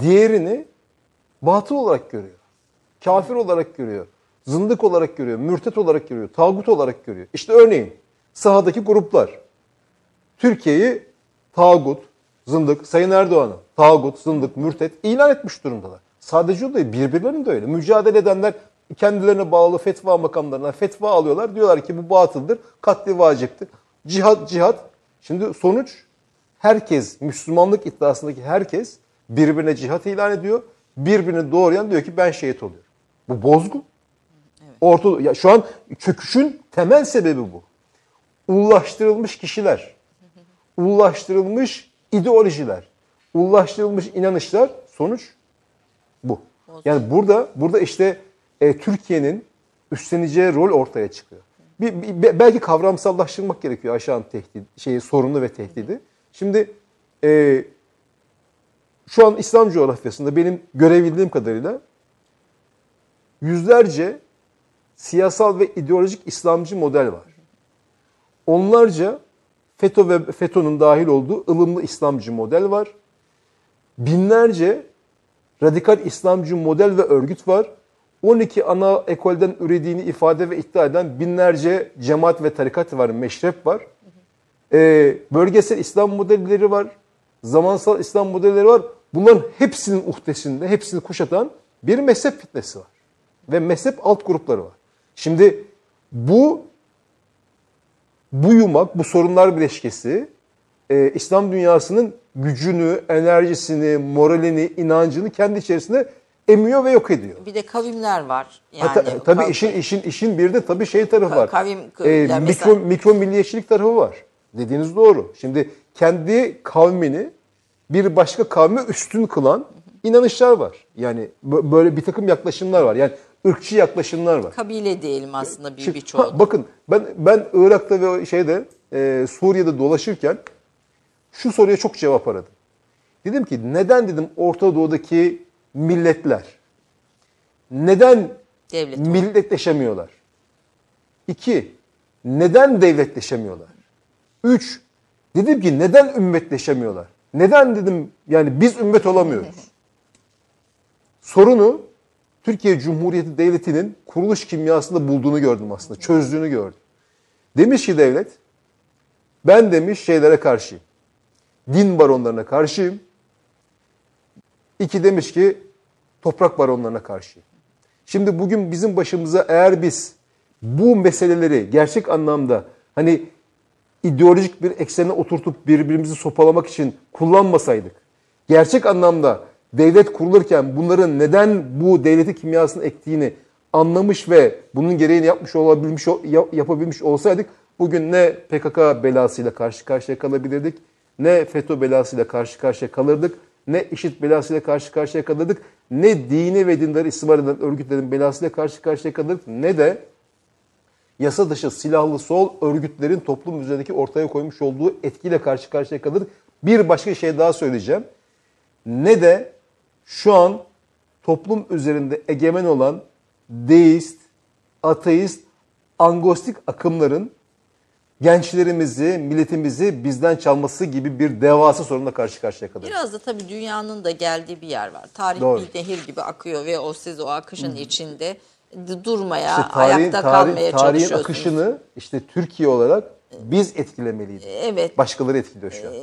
diğerini batıl olarak görüyor. Kafir olarak görüyor. Zındık olarak görüyor. Mürtet olarak görüyor. Tağut olarak görüyor. İşte örneğin sahadaki gruplar. Türkiye'yi tağut, zındık, Sayın Erdoğan'ı tağut, zındık, mürtet ilan etmiş durumdalar. Sadece o değil, birbirlerinin de öyle. Mücadele edenler kendilerine bağlı fetva makamlarına fetva alıyorlar. Diyorlar ki bu batıldır, katli vaciptir. Cihat, cihat. Şimdi sonuç herkes, Müslümanlık iddiasındaki herkes birbirine cihat ilan ediyor. Birbirini doğrayan diyor ki ben şehit oluyorum. Bu bozgu. Orta, ya şu an çöküşün temel sebebi bu. Ullaştırılmış kişiler, ullaştırılmış ideolojiler, ullaştırılmış inanışlar sonuç bu. Yani burada burada işte e, Türkiye'nin üstleneceği rol ortaya çıkıyor. Bir, bir- belki kavramsallaştırmak gerekiyor aşağının tehdit şeyi sorunu ve tehdidi. Şimdi e, şu an İslam coğrafyasında benim görebildiğim kadarıyla yüzlerce siyasal ve ideolojik İslamcı model var. Onlarca FETÖ ve FETÖ'nün dahil olduğu ılımlı İslamcı model var. Binlerce radikal İslamcı model ve örgüt var. 12 ana ekolden ürediğini ifade ve iddia eden binlerce cemaat ve tarikat var, meşrep var. Ee, bölgesel İslam modelleri var. Zamansal İslam modelleri var. Bunların hepsinin uhdesinde, hepsini kuşatan bir mezhep fitnesi var. Ve mezhep alt grupları var. Şimdi bu bu yumak, bu sorunlar bileşkesi e, İslam dünyasının gücünü, enerjisini, moralini, inancını kendi içerisinde emiyor ve yok ediyor. Bir de kavimler var. Yani Hatta, tabii kav- işin işin işin bir de tabii şey tarafı var. kavim- Ee, yani mikro mesela- mikro milliyetçilik tarafı var. Dediğiniz doğru. Şimdi kendi kavmini bir başka kavmi üstün kılan inanışlar var. Yani bö- böyle bir takım yaklaşımlar var. Yani ırkçı yaklaşımlar var. Kabile diyelim aslında bir birçoğu. bakın ben ben Irak'ta ve şeyde e, Suriye'de dolaşırken şu soruya çok cevap aradım. Dedim ki neden dedim Orta Doğu'daki milletler neden Devlet milletleşemiyorlar? İki, neden devletleşemiyorlar? Üç, dedim ki neden ümmetleşemiyorlar? Neden dedim yani biz ümmet olamıyoruz? Sorunu Türkiye Cumhuriyeti Devleti'nin kuruluş kimyasında bulduğunu gördüm aslında. Çözdüğünü gördüm. Demiş ki devlet, ben demiş şeylere karşıyım. Din baronlarına karşıyım. İki demiş ki toprak baronlarına karşıyım. Şimdi bugün bizim başımıza eğer biz bu meseleleri gerçek anlamda hani ideolojik bir eksene oturtup birbirimizi sopalamak için kullanmasaydık, gerçek anlamda devlet kurulurken bunların neden bu devleti kimyasını ektiğini anlamış ve bunun gereğini yapmış olabilmiş yap- yapabilmiş olsaydık bugün ne PKK belasıyla karşı karşıya kalabilirdik, ne FETÖ belasıyla karşı karşıya kalırdık, ne IŞİD belasıyla karşı karşıya kalırdık, ne dini ve dindarı istismar eden örgütlerin belasıyla karşı karşıya kalırdık, ne de yasa dışı silahlı sol örgütlerin toplum üzerindeki ortaya koymuş olduğu etkiyle karşı karşıya kalır. Bir başka şey daha söyleyeceğim. Ne de şu an toplum üzerinde egemen olan deist, ateist, angostik akımların gençlerimizi, milletimizi bizden çalması gibi bir devasa sorunla karşı karşıya kalırız. Biraz da tabii dünyanın da geldiği bir yer var. Tarih Doğru. bir nehir gibi akıyor ve o siz o akışın içinde d- durmaya, İşte tarihin, ayakta tarih- kalmaya tarihin çalışıyorsunuz. akışını işte Türkiye olarak biz etkilemeliydik. Evet. Başkaları etkiliyor şu an.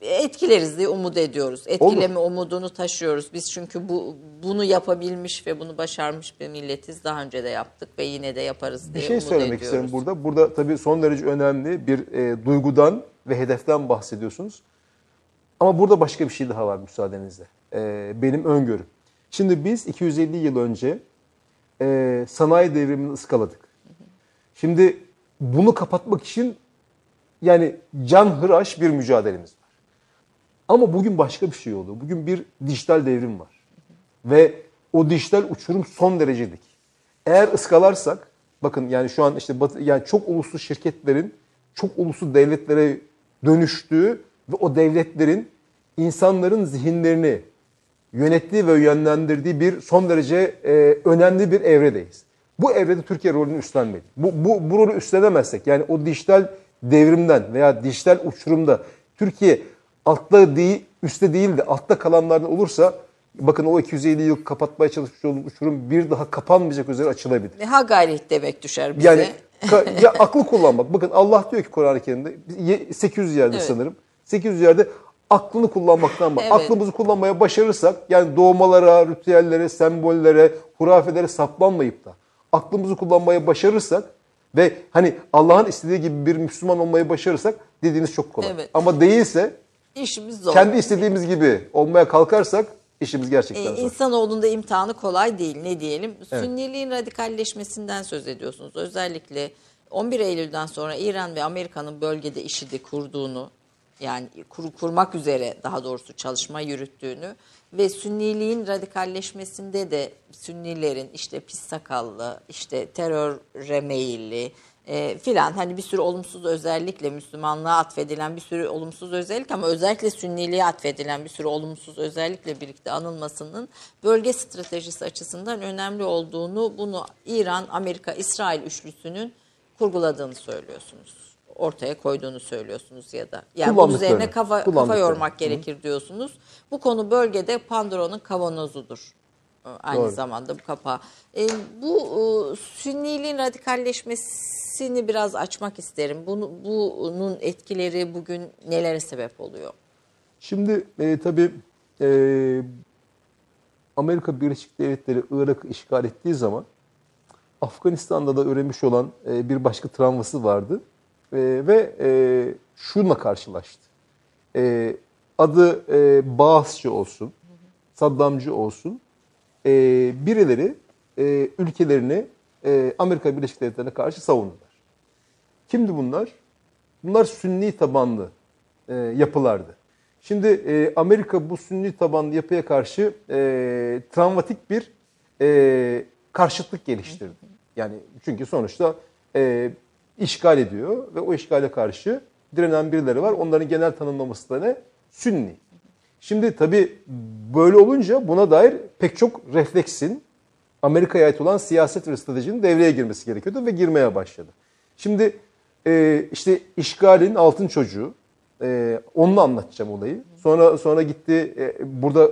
Etkileriz diye umut ediyoruz. Etkileme umudunu taşıyoruz. Biz çünkü bu bunu yapabilmiş ve bunu başarmış bir milletiz. Daha önce de yaptık ve yine de yaparız Bir diye şey umut söylemek ediyoruz. istiyorum burada. Burada tabii son derece önemli bir e, duygudan ve hedeften bahsediyorsunuz. Ama burada başka bir şey daha var müsaadenizle. E, benim öngörüm. Şimdi biz 250 yıl önce e, sanayi devrimini ıskaladık. Şimdi bunu kapatmak için yani can hıraş bir mücadelemiz. Ama bugün başka bir şey oldu. Bugün bir dijital devrim var. Ve o dijital uçurum son derece dik. Eğer ıskalarsak, bakın yani şu an işte batı, yani çok uluslu şirketlerin çok uluslu devletlere dönüştüğü ve o devletlerin insanların zihinlerini yönettiği ve yönlendirdiği bir son derece e, önemli bir evredeyiz. Bu evrede Türkiye rolünü üstlenmeli. Bu, bu, bu rolü üstlenemezsek yani o dijital devrimden veya dijital uçurumda Türkiye altta değil, üstte değil de altta kalanlardan olursa bakın o 250 yıl kapatmaya çalışmış olduğumuz uçurum bir daha kapanmayacak üzere açılabilir. Ha gayret demek düşer bize. Yani ya aklı kullanmak. Bakın Allah diyor ki Kur'an-ı Kerim'de ye- 800 yerde Evet. sanırım. 800 yerde aklını kullanmaktan bak. Evet. Aklımızı kullanmaya başarırsak yani doğmalara, ritüellere, sembollere, hurafelere saplanmayıp da aklımızı kullanmaya başarırsak ve hani Allah'ın istediği gibi bir Müslüman olmayı başarırsak dediğiniz çok kolay. Evet. Ama değilse İşimiz zor. kendi istediğimiz gibi olmaya kalkarsak işimiz gerçekten Ee, zor. insanoğlunda imtihanı kolay değil. Ne diyelim? Sünniliğin radikalleşmesinden söz ediyorsunuz. Özellikle 11 Eylül'den sonra İran ve Amerika'nın bölgede IŞİD'i kurduğunu yani kur, kurmak üzere daha doğrusu çalışma yürüttüğünü ve Sünniliğin radikalleşmesinde de Sünnilerin işte pis sakallı, işte teröre meyilli e, filan hani bir sürü olumsuz özellikle Müslümanlığa atfedilen bir sürü olumsuz özellik ama özellikle Sünniliğe atfedilen bir sürü olumsuz özellikle birlikte anılmasının bölge stratejisi açısından önemli olduğunu bunu İran, Amerika, İsrail üçlüsünün kurguladığını söylüyorsunuz. Ortaya koyduğunu söylüyorsunuz ya da. Yani bunun üzerine kafa, kafa yormak gerekir diyorsunuz. Bu konu bölgede Pandora'nın kavanozudur. Aynı Doğru. zamanda bu kapağı. E, bu e, Sünniliğin radikalleşmesini biraz açmak isterim. Bunu, bunun etkileri bugün nelere sebep oluyor? Şimdi e, tabii e, Amerika Birleşik Devletleri Irak'ı işgal ettiği zaman Afganistan'da da öğrenmiş olan e, bir başka travması vardı E, ve e, şununla karşılaştı. E, adı e, Bağızçı olsun, Saddamcı olsun, e, birileri e, ülkelerini e, Amerika Birleşik Devletleri'ne karşı savundular. Kimdi bunlar? Bunlar Sünni tabanlı e, yapılardı. Şimdi e, Amerika bu sünni tabanlı yapıya karşı e, travmatik bir e, karşıtlık geliştirdi. Yani çünkü sonuçta e, işgal ediyor ve o işgale karşı direnen birileri var. Onların genel tanımlaması da ne? Sünni. Şimdi tabii böyle olunca buna dair pek çok refleksin Amerika'ya ait olan siyaset ve stratejinin devreye girmesi gerekiyordu ve girmeye başladı. Şimdi e, işte işgalin altın çocuğu, e, onunla anlatacağım olayı. Sonra sonra gitti e, burada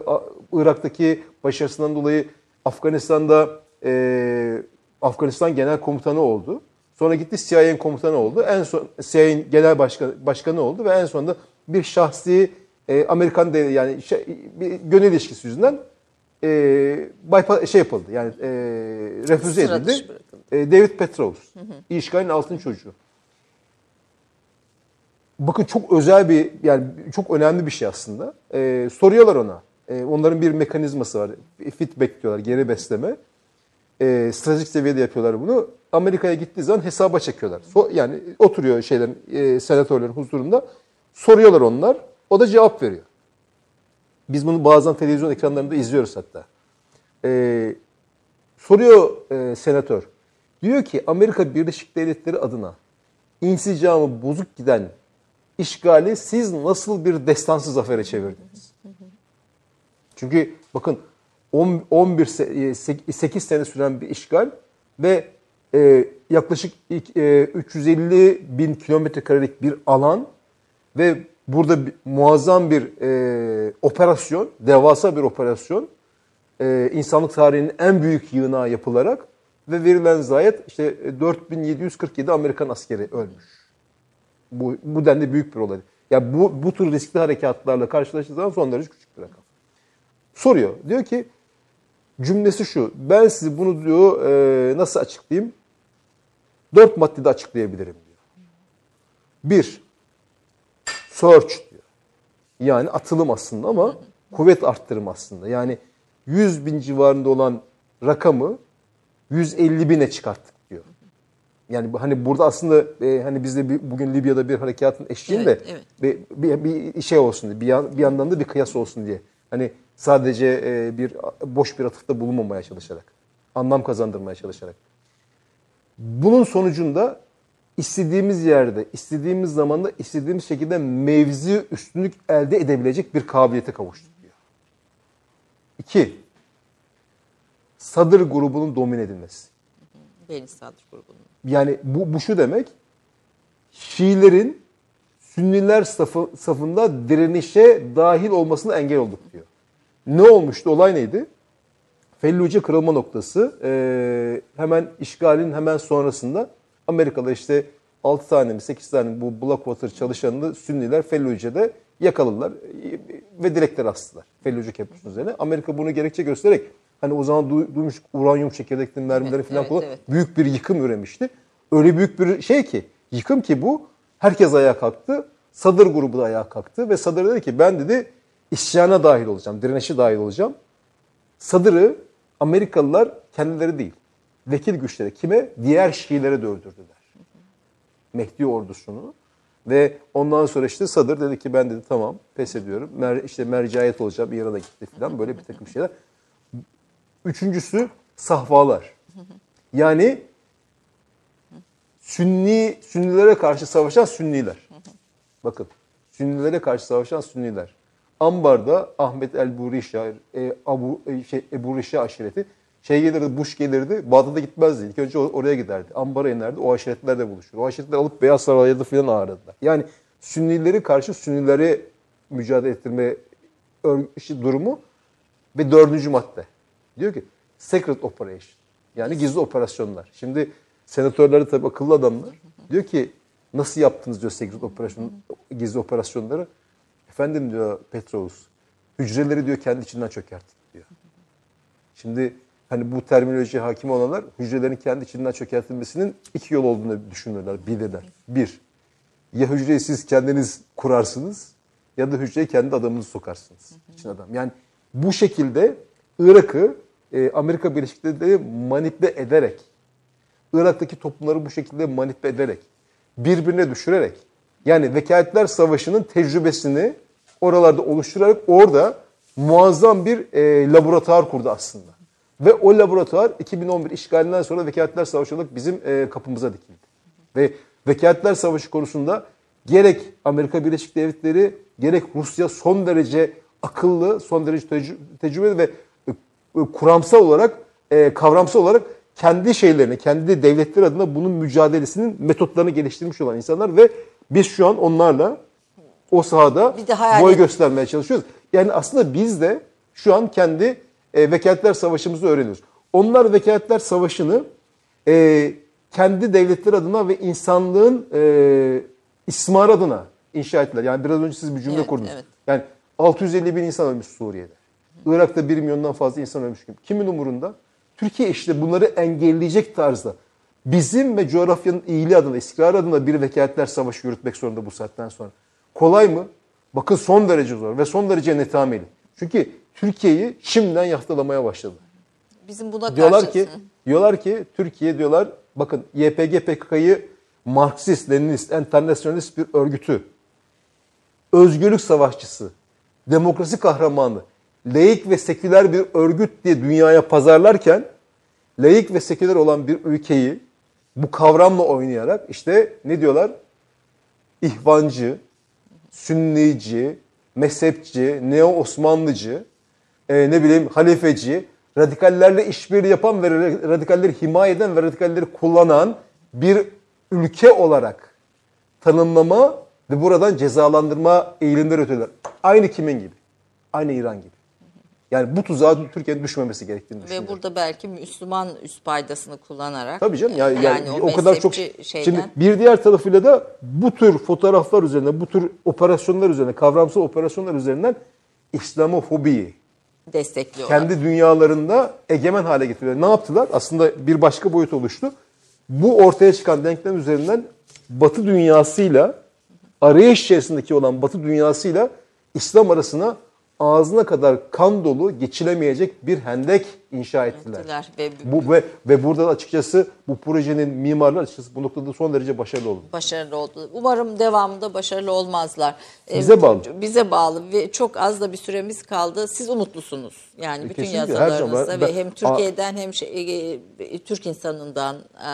Irak'taki başarısından dolayı Afganistan'da e, Afganistan Genel Komutanı oldu. Sonra gitti CIA'nin komutanı oldu. En son CIA'nin genel başkanı, başkanı oldu ve en sonunda bir şahsi e, Amerikan de, yani şey, bir gönül ilişkisi yüzünden e, bypass, şey yapıldı. Yani e, refüze Sıra dışı edildi. bırakıldı. E, David Petraeus. İşgalin altın çocuğu. Bakın çok özel bir yani çok önemli bir şey aslında. E, soruyorlar ona. E, onların bir mekanizması var. Feedback diyorlar, geri besleme. E, stratejik seviyede yapıyorlar bunu. Amerika'ya gittiği zaman hesaba çekiyorlar. So, yani oturuyor şeylerin, e, senatörlerin huzurunda. Soruyorlar onlar. O da cevap veriyor. Biz bunu bazen televizyon ekranlarında izliyoruz hatta. E, soruyor e, senatör. Diyor ki Amerika Birleşik Devletleri adına insicamı bozuk giden işgali siz nasıl bir destansı zafere çevirdiniz? Çünkü bakın 10, 11 se- 8 sene süren bir işgal ve e, yaklaşık e, 350 bin kilometre karelik bir alan ve burada bir- muazzam bir e, operasyon, devasa bir operasyon, e, insanlık tarihinin en büyük yığınağı yapılarak ve verilen zayiat işte e, 4747 Amerikan askeri ölmüş. Bu, bu denli büyük bir olay. Ya bu, bu tür riskli harekatlarla karşılaştığı zaman son derece küçük bir rakam. Soruyor. Diyor ki cümlesi şu. Ben size bunu diyor e, nasıl açıklayayım? Dört maddede açıklayabilirim diyor. Bir, search diyor. Yani atılım aslında ama kuvvet arttırım aslında. Yani 100 bin civarında olan rakamı 150 bine çıkarttık diyor. Yani hani burada aslında e, hani biz de bir- bugün Libya'da bir harekatın eşliğinde Evet, evet. bir, bir, bir şey olsun diye, bir, yan- bir yandan da bir kıyas olsun diye. Hani sadece e, bir boş bir atıfta bulunmamaya çalışarak, anlam kazandırmaya çalışarak. Bunun sonucunda istediğimiz yerde, istediğimiz zamanda, istediğimiz şekilde mevzi üstünlük elde edebilecek bir kabiliyete kavuştuk diyor. İki, Sadır grubunun domine edilmesi. Beni Sadır grubunun. Yani bu, bu şu demek, Şiilerin Sünniler safı, safında direnişe dahil olmasına engel olduk diyor. Ne olmuştu? Olay neydi? Felluce kırılma noktası. Ee, hemen işgalin hemen sonrasında Amerikalılar işte 6 tane mi 8 tane bu Blackwater çalışanını Sünniler Felluce'de yakaladılar ve dilekler astılar. Felluce Köprüsü'nün üzerine. Amerika bunu gerekçe göstererek hani o zaman du- duymuş uranyum çekirdekli mermileri Evet, falan evet, kullan- evet. büyük bir yıkım üremişti. Öyle büyük bir şey ki yıkım ki bu herkes ayağa kalktı. Sadır grubu da ayağa kalktı ve Sadır dedi ki ben dedi isyana dahil olacağım, direnişe dahil olacağım. Sadır'ı Amerikalılar kendileri değil, vekil güçleri kime? Diğer Şiilere dövdürdüler. Mehdi ordusunu. Ve ondan sonra işte Sadır dedi ki ben dedi tamam pes ediyorum. Mer, işte mercayet olacağım İran'a gitti falan böyle bir takım şeyler. Üçüncüsü sahvalar. Yani Sünni, Sünnilere karşı savaşan Sünniler. Bakın Sünnilere karşı savaşan Sünniler. Ambar'da Ahmet el Burişa, e, Abu, e, şey, Ebu Rişa aşireti şey gelirdi, Bush gelirdi, Bağdat'a gitmezdi. İlk önce or- oraya giderdi. Ambar'a inerdi, o aşiretlerle buluşur. O aşiretler alıp Beyaz Saray'da falan ağırladılar. Yani Sünnileri karşı Sünnilere mücadele ettirme işte durumu ve dördüncü madde. Diyor ki secret operation. Yani gizli operasyonlar. Şimdi senatörleri tabii akıllı adamlar. Diyor ki nasıl yaptınız diyor secret operasyon, gizli operasyonları. Efendim diyor Petrous, hücreleri diyor kendi içinden çökerttik diyor. Şimdi hani bu terminolojiye hakim olanlar hücrelerin kendi içinden çökertilmesinin iki yol olduğunu düşünürler, bilirler. Bir, ya hücreyi siz kendiniz kurarsınız ya da hücreyi kendi adamınızı sokarsınız. için adam. Yani bu şekilde Irak'ı e, Amerika Birleşik Devletleri manipüle ederek, Irak'taki toplumları bu şekilde manipüle ederek, birbirine düşürerek, yani Vekaletler Savaşı'nın tecrübesini oralarda oluşturarak orada muazzam bir e, laboratuvar kurdu aslında. Ve o laboratuvar 2011 işgalinden sonra Vekaletler Savaşı olarak bizim e, kapımıza dikildi. Ve Vekaletler Savaşı konusunda gerek Amerika Birleşik Devletleri gerek Rusya son derece akıllı, son derece tecrü- tecrübeli ve e, kuramsal olarak, e, kavramsal olarak kendi şeylerini, kendi devletleri adına bunun mücadelesinin metotlarını geliştirmiş olan insanlar ve biz şu an onlarla o sahada boy göstermeye çalışıyoruz. Yani aslında biz de şu an kendi e, vekaletler savaşımızı öğreniyoruz. Onlar vekaletler savaşını e, kendi devletleri adına ve insanlığın e, ismar adına inşa ettiler. Yani biraz önce siz bir cümle Evet, kurdunuz. evet. Yani 650 bin insan ölmüş Suriye'de. Irak'ta 1 milyondan fazla insan ölmüş. Kimin umurunda? Türkiye işte bunları engelleyecek tarzda bizim ve coğrafyanın iyiliği adına, istikrar adına bir vekaletler savaşı yürütmek zorunda bu saatten sonra. Kolay mı? Bakın son derece zor ve son derece netameli. Çünkü Türkiye'yi şimdiden yaftalamaya başladı. Bizim buna Diyorlar karşı... ki diyorlar ki Türkiye diyorlar bakın YPG PKK'yı Marksist, Leninist, enternasyonalist bir örgütü, özgürlük savaşçısı, demokrasi kahramanı, laik ve seküler bir örgüt diye dünyaya pazarlarken laik ve seküler olan bir ülkeyi bu kavramla oynayarak işte ne diyorlar? İhvancı, Sünnici, mezhepçi, Neo-Osmanlıcı, e, ne bileyim halifeci, radikallerle işbirliği yapan ve radikalleri himaye eden ve radikalleri kullanan bir ülke olarak tanımlama ve buradan cezalandırma eğilimleri ötüyorlar. Aynı kimin gibi? Aynı İran gibi. Yani bu tuzağa Türkiye'nin düşmemesi gerektiğini düşünüyorum. Ve burada belki Müslüman üst paydasını kullanarak. Tabii canım yani, yani, yani, o, o, kadar çok şeyden, şimdi bir diğer tarafıyla da bu tür fotoğraflar üzerine, bu tür operasyonlar üzerine, kavramsal operasyonlar üzerinden İslamofobiyi destekliyorlar. kendi dünyalarında egemen hale getiriyorlar. Ne yaptılar? Aslında bir başka boyut oluştu. Bu ortaya çıkan denklem üzerinden Batı dünyasıyla arayış içerisindeki olan Batı dünyasıyla İslam arasına ağzına kadar kan dolu geçilemeyecek bir hendek inşa ettiler. Ettiler ve Bu ve ve burada da açıkçası bu projenin mimarları açıkçası bu noktada son derece başarılı oldu. başarılı oldu. Umarım devamında başarılı olmazlar. Ee, Bize bağlı. Bize bağlı ve çok az da bir süremiz kaldı. Siz umutlusunuz. Yani bütün Kesinlikle, her yazılarınızda zaman. ve Ben- hem Türkiye'den hem şey, e, Türk insanından e,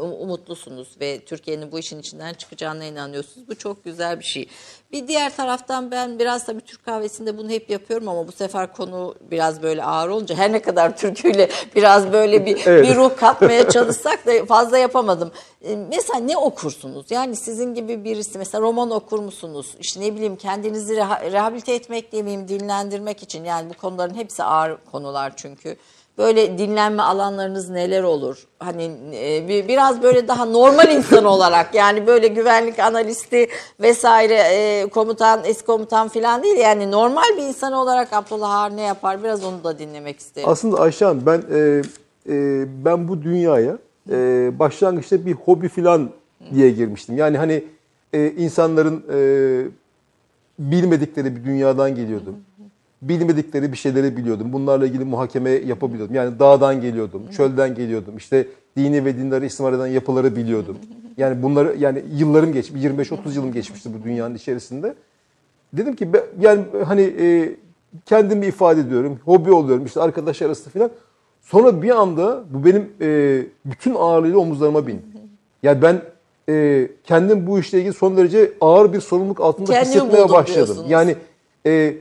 um- umutlusunuz ve Türkiye'nin bu işin içinden çıkacağına inanıyorsunuz. Bu çok güzel bir şey. Bir diğer taraftan ben biraz da bir Türk kahvesinde bunu hep yapıyorum ama bu sefer konu biraz böyle ağır olunca her ne kadar türküyle biraz böyle bir, Evet. bir ruh katmaya çalışsak da fazla yapamadım. E, Mesela ne okursunuz? Yani sizin gibi birisi mesela roman okur musunuz? İşte ne bileyim kendinizi reha- rehabilite etmek demeyeyim dinlendirmek için yani bu konuların hepsi ağır konular çünkü. Böyle dinlenme alanlarınız neler olur? Hani e, bir- biraz böyle daha normal insan olarak yani böyle güvenlik analisti vesaire e, komutan, eski komutan falan değil yani normal bir insan olarak Abdullah Ağar ne yapar? Biraz onu da dinlemek isterim. Aslında Ayşe Hanım ben e, e, ben bu dünyaya e, başlangıçta bir hobi falan diye girmiştim. Yani hani e, insanların e, bilmedikleri bir dünyadan geliyordum. Bilmedikleri bir şeyleri biliyordum. Bunlarla ilgili muhakeme yapabiliyordum. Yani dağdan geliyordum, çölden geliyordum. İşte dini ve dinleri istismar eden yapıları biliyordum. Yani bunları yani yıllarım geçmiş, 25-30 yılım geçmişti bu dünyanın içerisinde. Dedim ki be- yani hani e, kendimi ifade ediyorum, hobi oluyorum işte arkadaşlar arasında falan. Sonra bir anda bu benim e, bütün ağırlığıyla omuzlarıma bindi. Yani ben e, kendim bu işle ilgili son derece ağır bir sorumluluk altında Kendimi hissetmeye başladım. Yani e,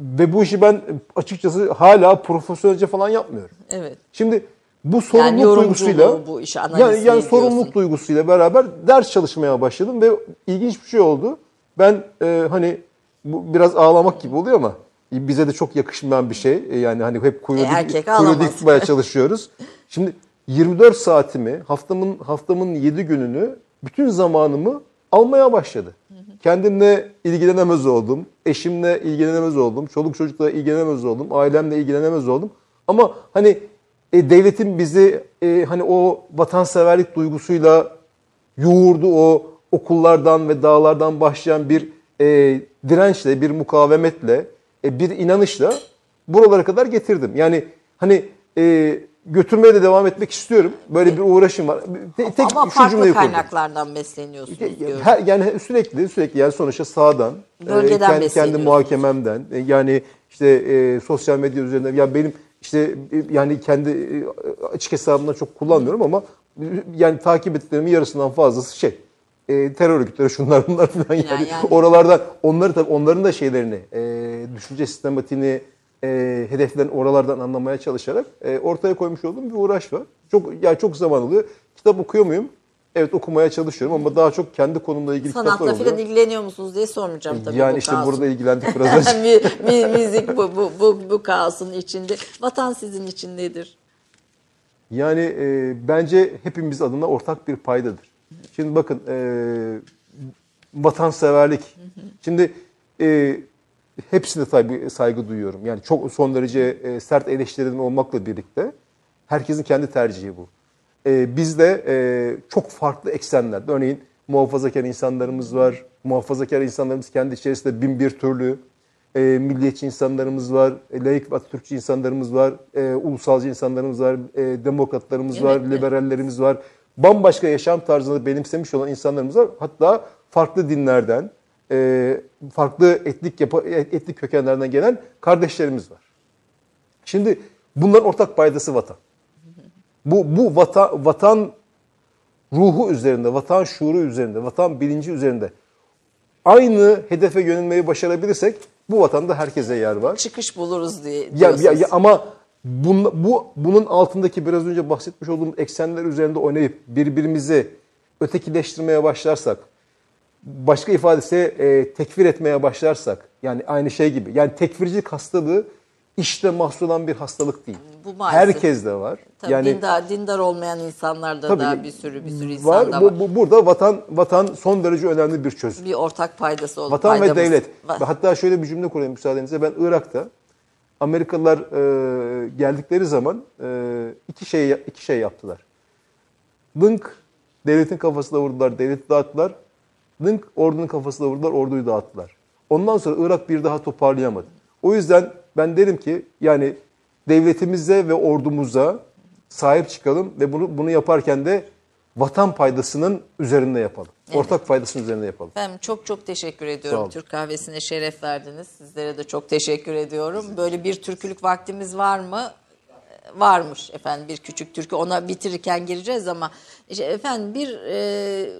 ve bu işi ben açıkçası hala profesyonelce falan yapmıyorum. Evet. Şimdi bu sorumluluk yorumculuğu, duygusuyla bu işi yani, yani sorumluluk duygusuyla beraber ders çalışmaya başladım ve ilginç bir şey oldu. Ben e, hani bu biraz ağlamak gibi oluyor ama bize de çok yakışmayan bir şey. E, yani hani hep kuyruğu E, kuyruğu dik tutmaya çalışıyoruz. Şimdi 24 saatimi, haftamın haftamın 7 gününü, bütün zamanımı almaya başladı. Kendimle ilgilenemez oldum, eşimle ilgilenemez oldum, çoluk çocukla ilgilenemez oldum, ailemle ilgilenemez oldum. Ama hani e, devletin bizi e, hani o vatanseverlik duygusuyla yoğurdu o okullardan ve dağlardan başlayan bir e, dirençle, bir mukavemetle, e, bir inanışla buralara kadar getirdim. Yani hani e, götürmeye de devam etmek istiyorum. Böyle bir uğraşım var. Te- tek Ama şu farklı cümleyi kurdum. kaynaklardan besleniyorsunuz diyorum. Her, yani sürekli sürekli yani sonuçta sağdan, Bölgeden e, kendi, kendi muhakememden, e, yani işte e, sosyal medya üzerinden ya benim işte e, yani kendi e, açık hesabımdan çok kullanmıyorum ama e, yani takip ettiklerimin yarısından fazlası şey e, terör örgütleri şunlar bunlar falan yani, Yani- yani- oralardan onları tabii onların da şeylerini e, düşünce sistematiğini e, hedeflerini oralardan anlamaya çalışarak e, ortaya koymuş olduğum bir uğraş var. Çok yani çok zaman alıyor. Kitap okuyor muyum? Evet okumaya çalışıyorum ama daha çok kendi konumla ilgili kitaplar Sanatla oluyor. falan ilgileniyor musunuz diye sormayacağım tabii yani bu işte kaosun. burada ilgilendik biraz önce. Müzik bu, bu, bu, bu kaosun içinde. Vatan sizin için nedir? Yani e, bence hepimiz adına ortak bir paydadır. Şimdi bakın e, vatanseverlik. Şimdi e, hepsine tabii saygı duyuyorum. Yani çok son derece e, sert eleştirilerim olmakla birlikte herkesin kendi tercihi bu. E, bizde e, çok farklı eksenler. Örneğin muhafazakar insanlarımız var. Muhafazakar insanlarımız kendi içerisinde bin bir türlü. E, milliyetçi insanlarımız var, e, laik ve Atatürkçü insanlarımız var, e, ulusalcı insanlarımız var, e, demokratlarımız var, Evet, liberallerimiz var. Bambaşka yaşam tarzını benimsemiş olan insanlarımız var. Hatta farklı dinlerden, e, farklı etnik yapı, etnik kökenlerden gelen kardeşlerimiz var. Şimdi bunların ortak paydası vatan. Bu bu vatan, vatan ruhu üzerinde, vatan şuuru üzerinde, vatan bilinci üzerinde aynı hedefe yönelmeyi başarabilirsek bu vatanda herkese yer var. Çıkış buluruz diye Ya, ya, ya ama bun, bu bunun altındaki biraz önce bahsetmiş olduğum eksenler üzerinde oynayıp birbirimizi ötekileştirmeye başlarsak, başka ifadesi e, tekfir etmeye başlarsak, yani aynı şey gibi. Yani tekfircilik hastalığı işte mahsulan bir hastalık değil. Bu maalesef. Herkes de var. Tabii yani dindar, dindar olmayan insanlarda Tabii, da bir sürü bir sürü insan var. da Bu, var. bu- burada vatan vatan son derece önemli bir çözüm. bir ortak paydası olur. Vatan ve paydamız devlet. var. Ve Hatta şöyle bir cümle kurayım müsaadenizle. Ben Irak'ta Amerikalılar e, geldikleri zaman e, iki şey iki şey yaptılar. Link devletin kafasına vurdular, devleti dağıttılar. Link ordunun kafasına vurdular, orduyu dağıttılar. Ondan sonra Irak bir daha toparlayamadı. O yüzden ben derim ki yani devletimize ve ordumuza sahip çıkalım ve bunu bunu yaparken de vatan paydasının üzerinde yapalım. Ortak paydasının üzerinde yapalım. Efendim çok çok teşekkür ediyorum. Türk kahvesine şeref verdiniz. Sizlere de çok teşekkür ediyorum. Böyle bir türkülük vaktimiz var mı? Ee, Varmış efendim bir küçük türkü. Ona bitirirken gireceğiz ama işte efendim bir e,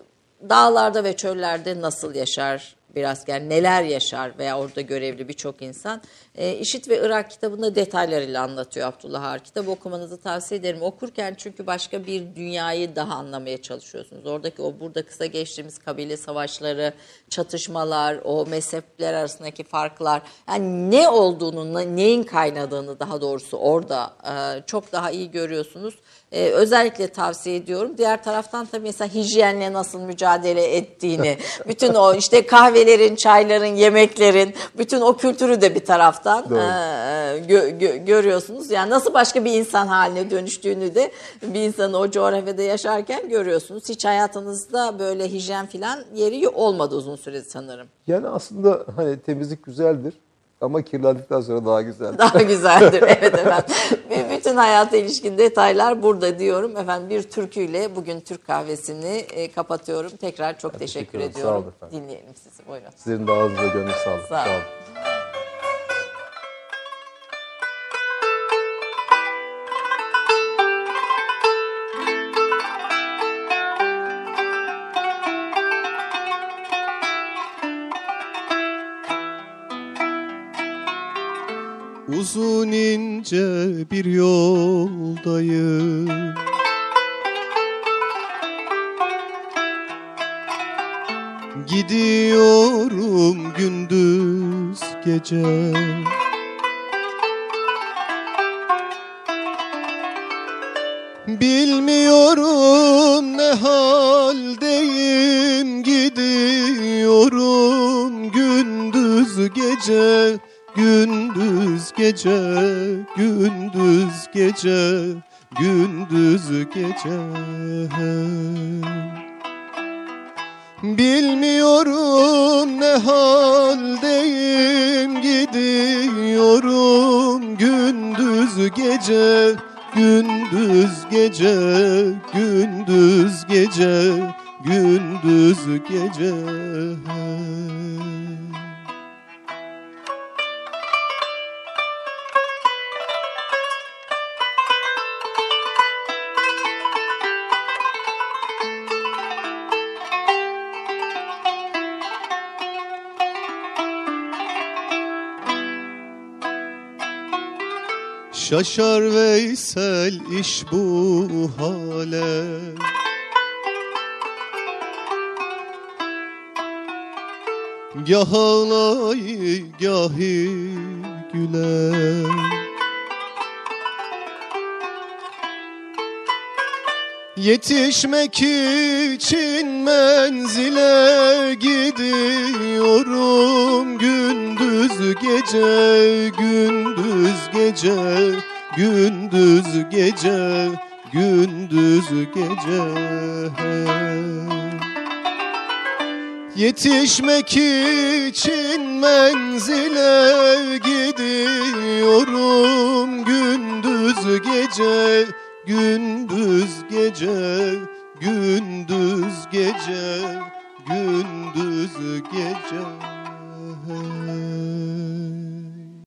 dağlarda ve çöllerde nasıl yaşar bir asker, neler yaşar veya orada görevli birçok insan. E, İşit ve Irak kitabında detaylarıyla anlatıyor Abdullah Ağar. Kitabı okumanızı tavsiye ederim. Okurken çünkü başka bir dünyayı daha anlamaya çalışıyorsunuz. Oradaki o burada kısa geçtiğimiz kabile savaşları, çatışmalar, o mezhepler arasındaki farklar. Yani ne olduğunu, ne- neyin kaynadığını daha doğrusu orada e, çok daha iyi görüyorsunuz. E, özellikle tavsiye ediyorum. Diğer taraftan tabii mesela hijyenle nasıl mücadele ettiğini, bütün o işte kahvelerin, çayların, yemeklerin, bütün o kültürü de bir taraftan e, gö- gö- görüyorsunuz. Yani nasıl başka bir insan haline dönüştüğünü de bir insanın o coğrafyada yaşarken görüyorsunuz. Hiç hayatınızda böyle hijyen falan yeri olmadı uzun süre sanırım. Yani aslında hani temizlik güzeldir ama kirlendikten sonra daha güzeldir. Daha güzeldir. Evet efendim. Bütün hayata ilişkin detaylar burada diyorum. Efendim bir türküyle bugün Türk kahvesini e, kapatıyorum. Tekrar çok teşekkür, ederim. Sağ ediyorum. Dinleyelim sizi. Buyurun. Sizlerin de ağzınıza gönlünüz sağlık. Sağ olun. Sağ olun. Uzun ince bir yoldayım. Gidiyorum gündüz gece. Bilmiyorum ne haldeyim. Gidiyorum gündüz gece gece gündüz gece gündüz gece. Bilmiyorum ne haldeyim gidiyorum gündüz gece gündüz gece gündüz gece gündüz gece Şaşar Veysel iş bu hale. Gah ağlay gahi güler Yetişmek için menzile gidiyorum. Gündüz gece gündüz gece gündüz gece gündüz gece. Yetişmek için menzile gidiyorum. Gündüz gece gündüz gece gündüz gece gündüz gece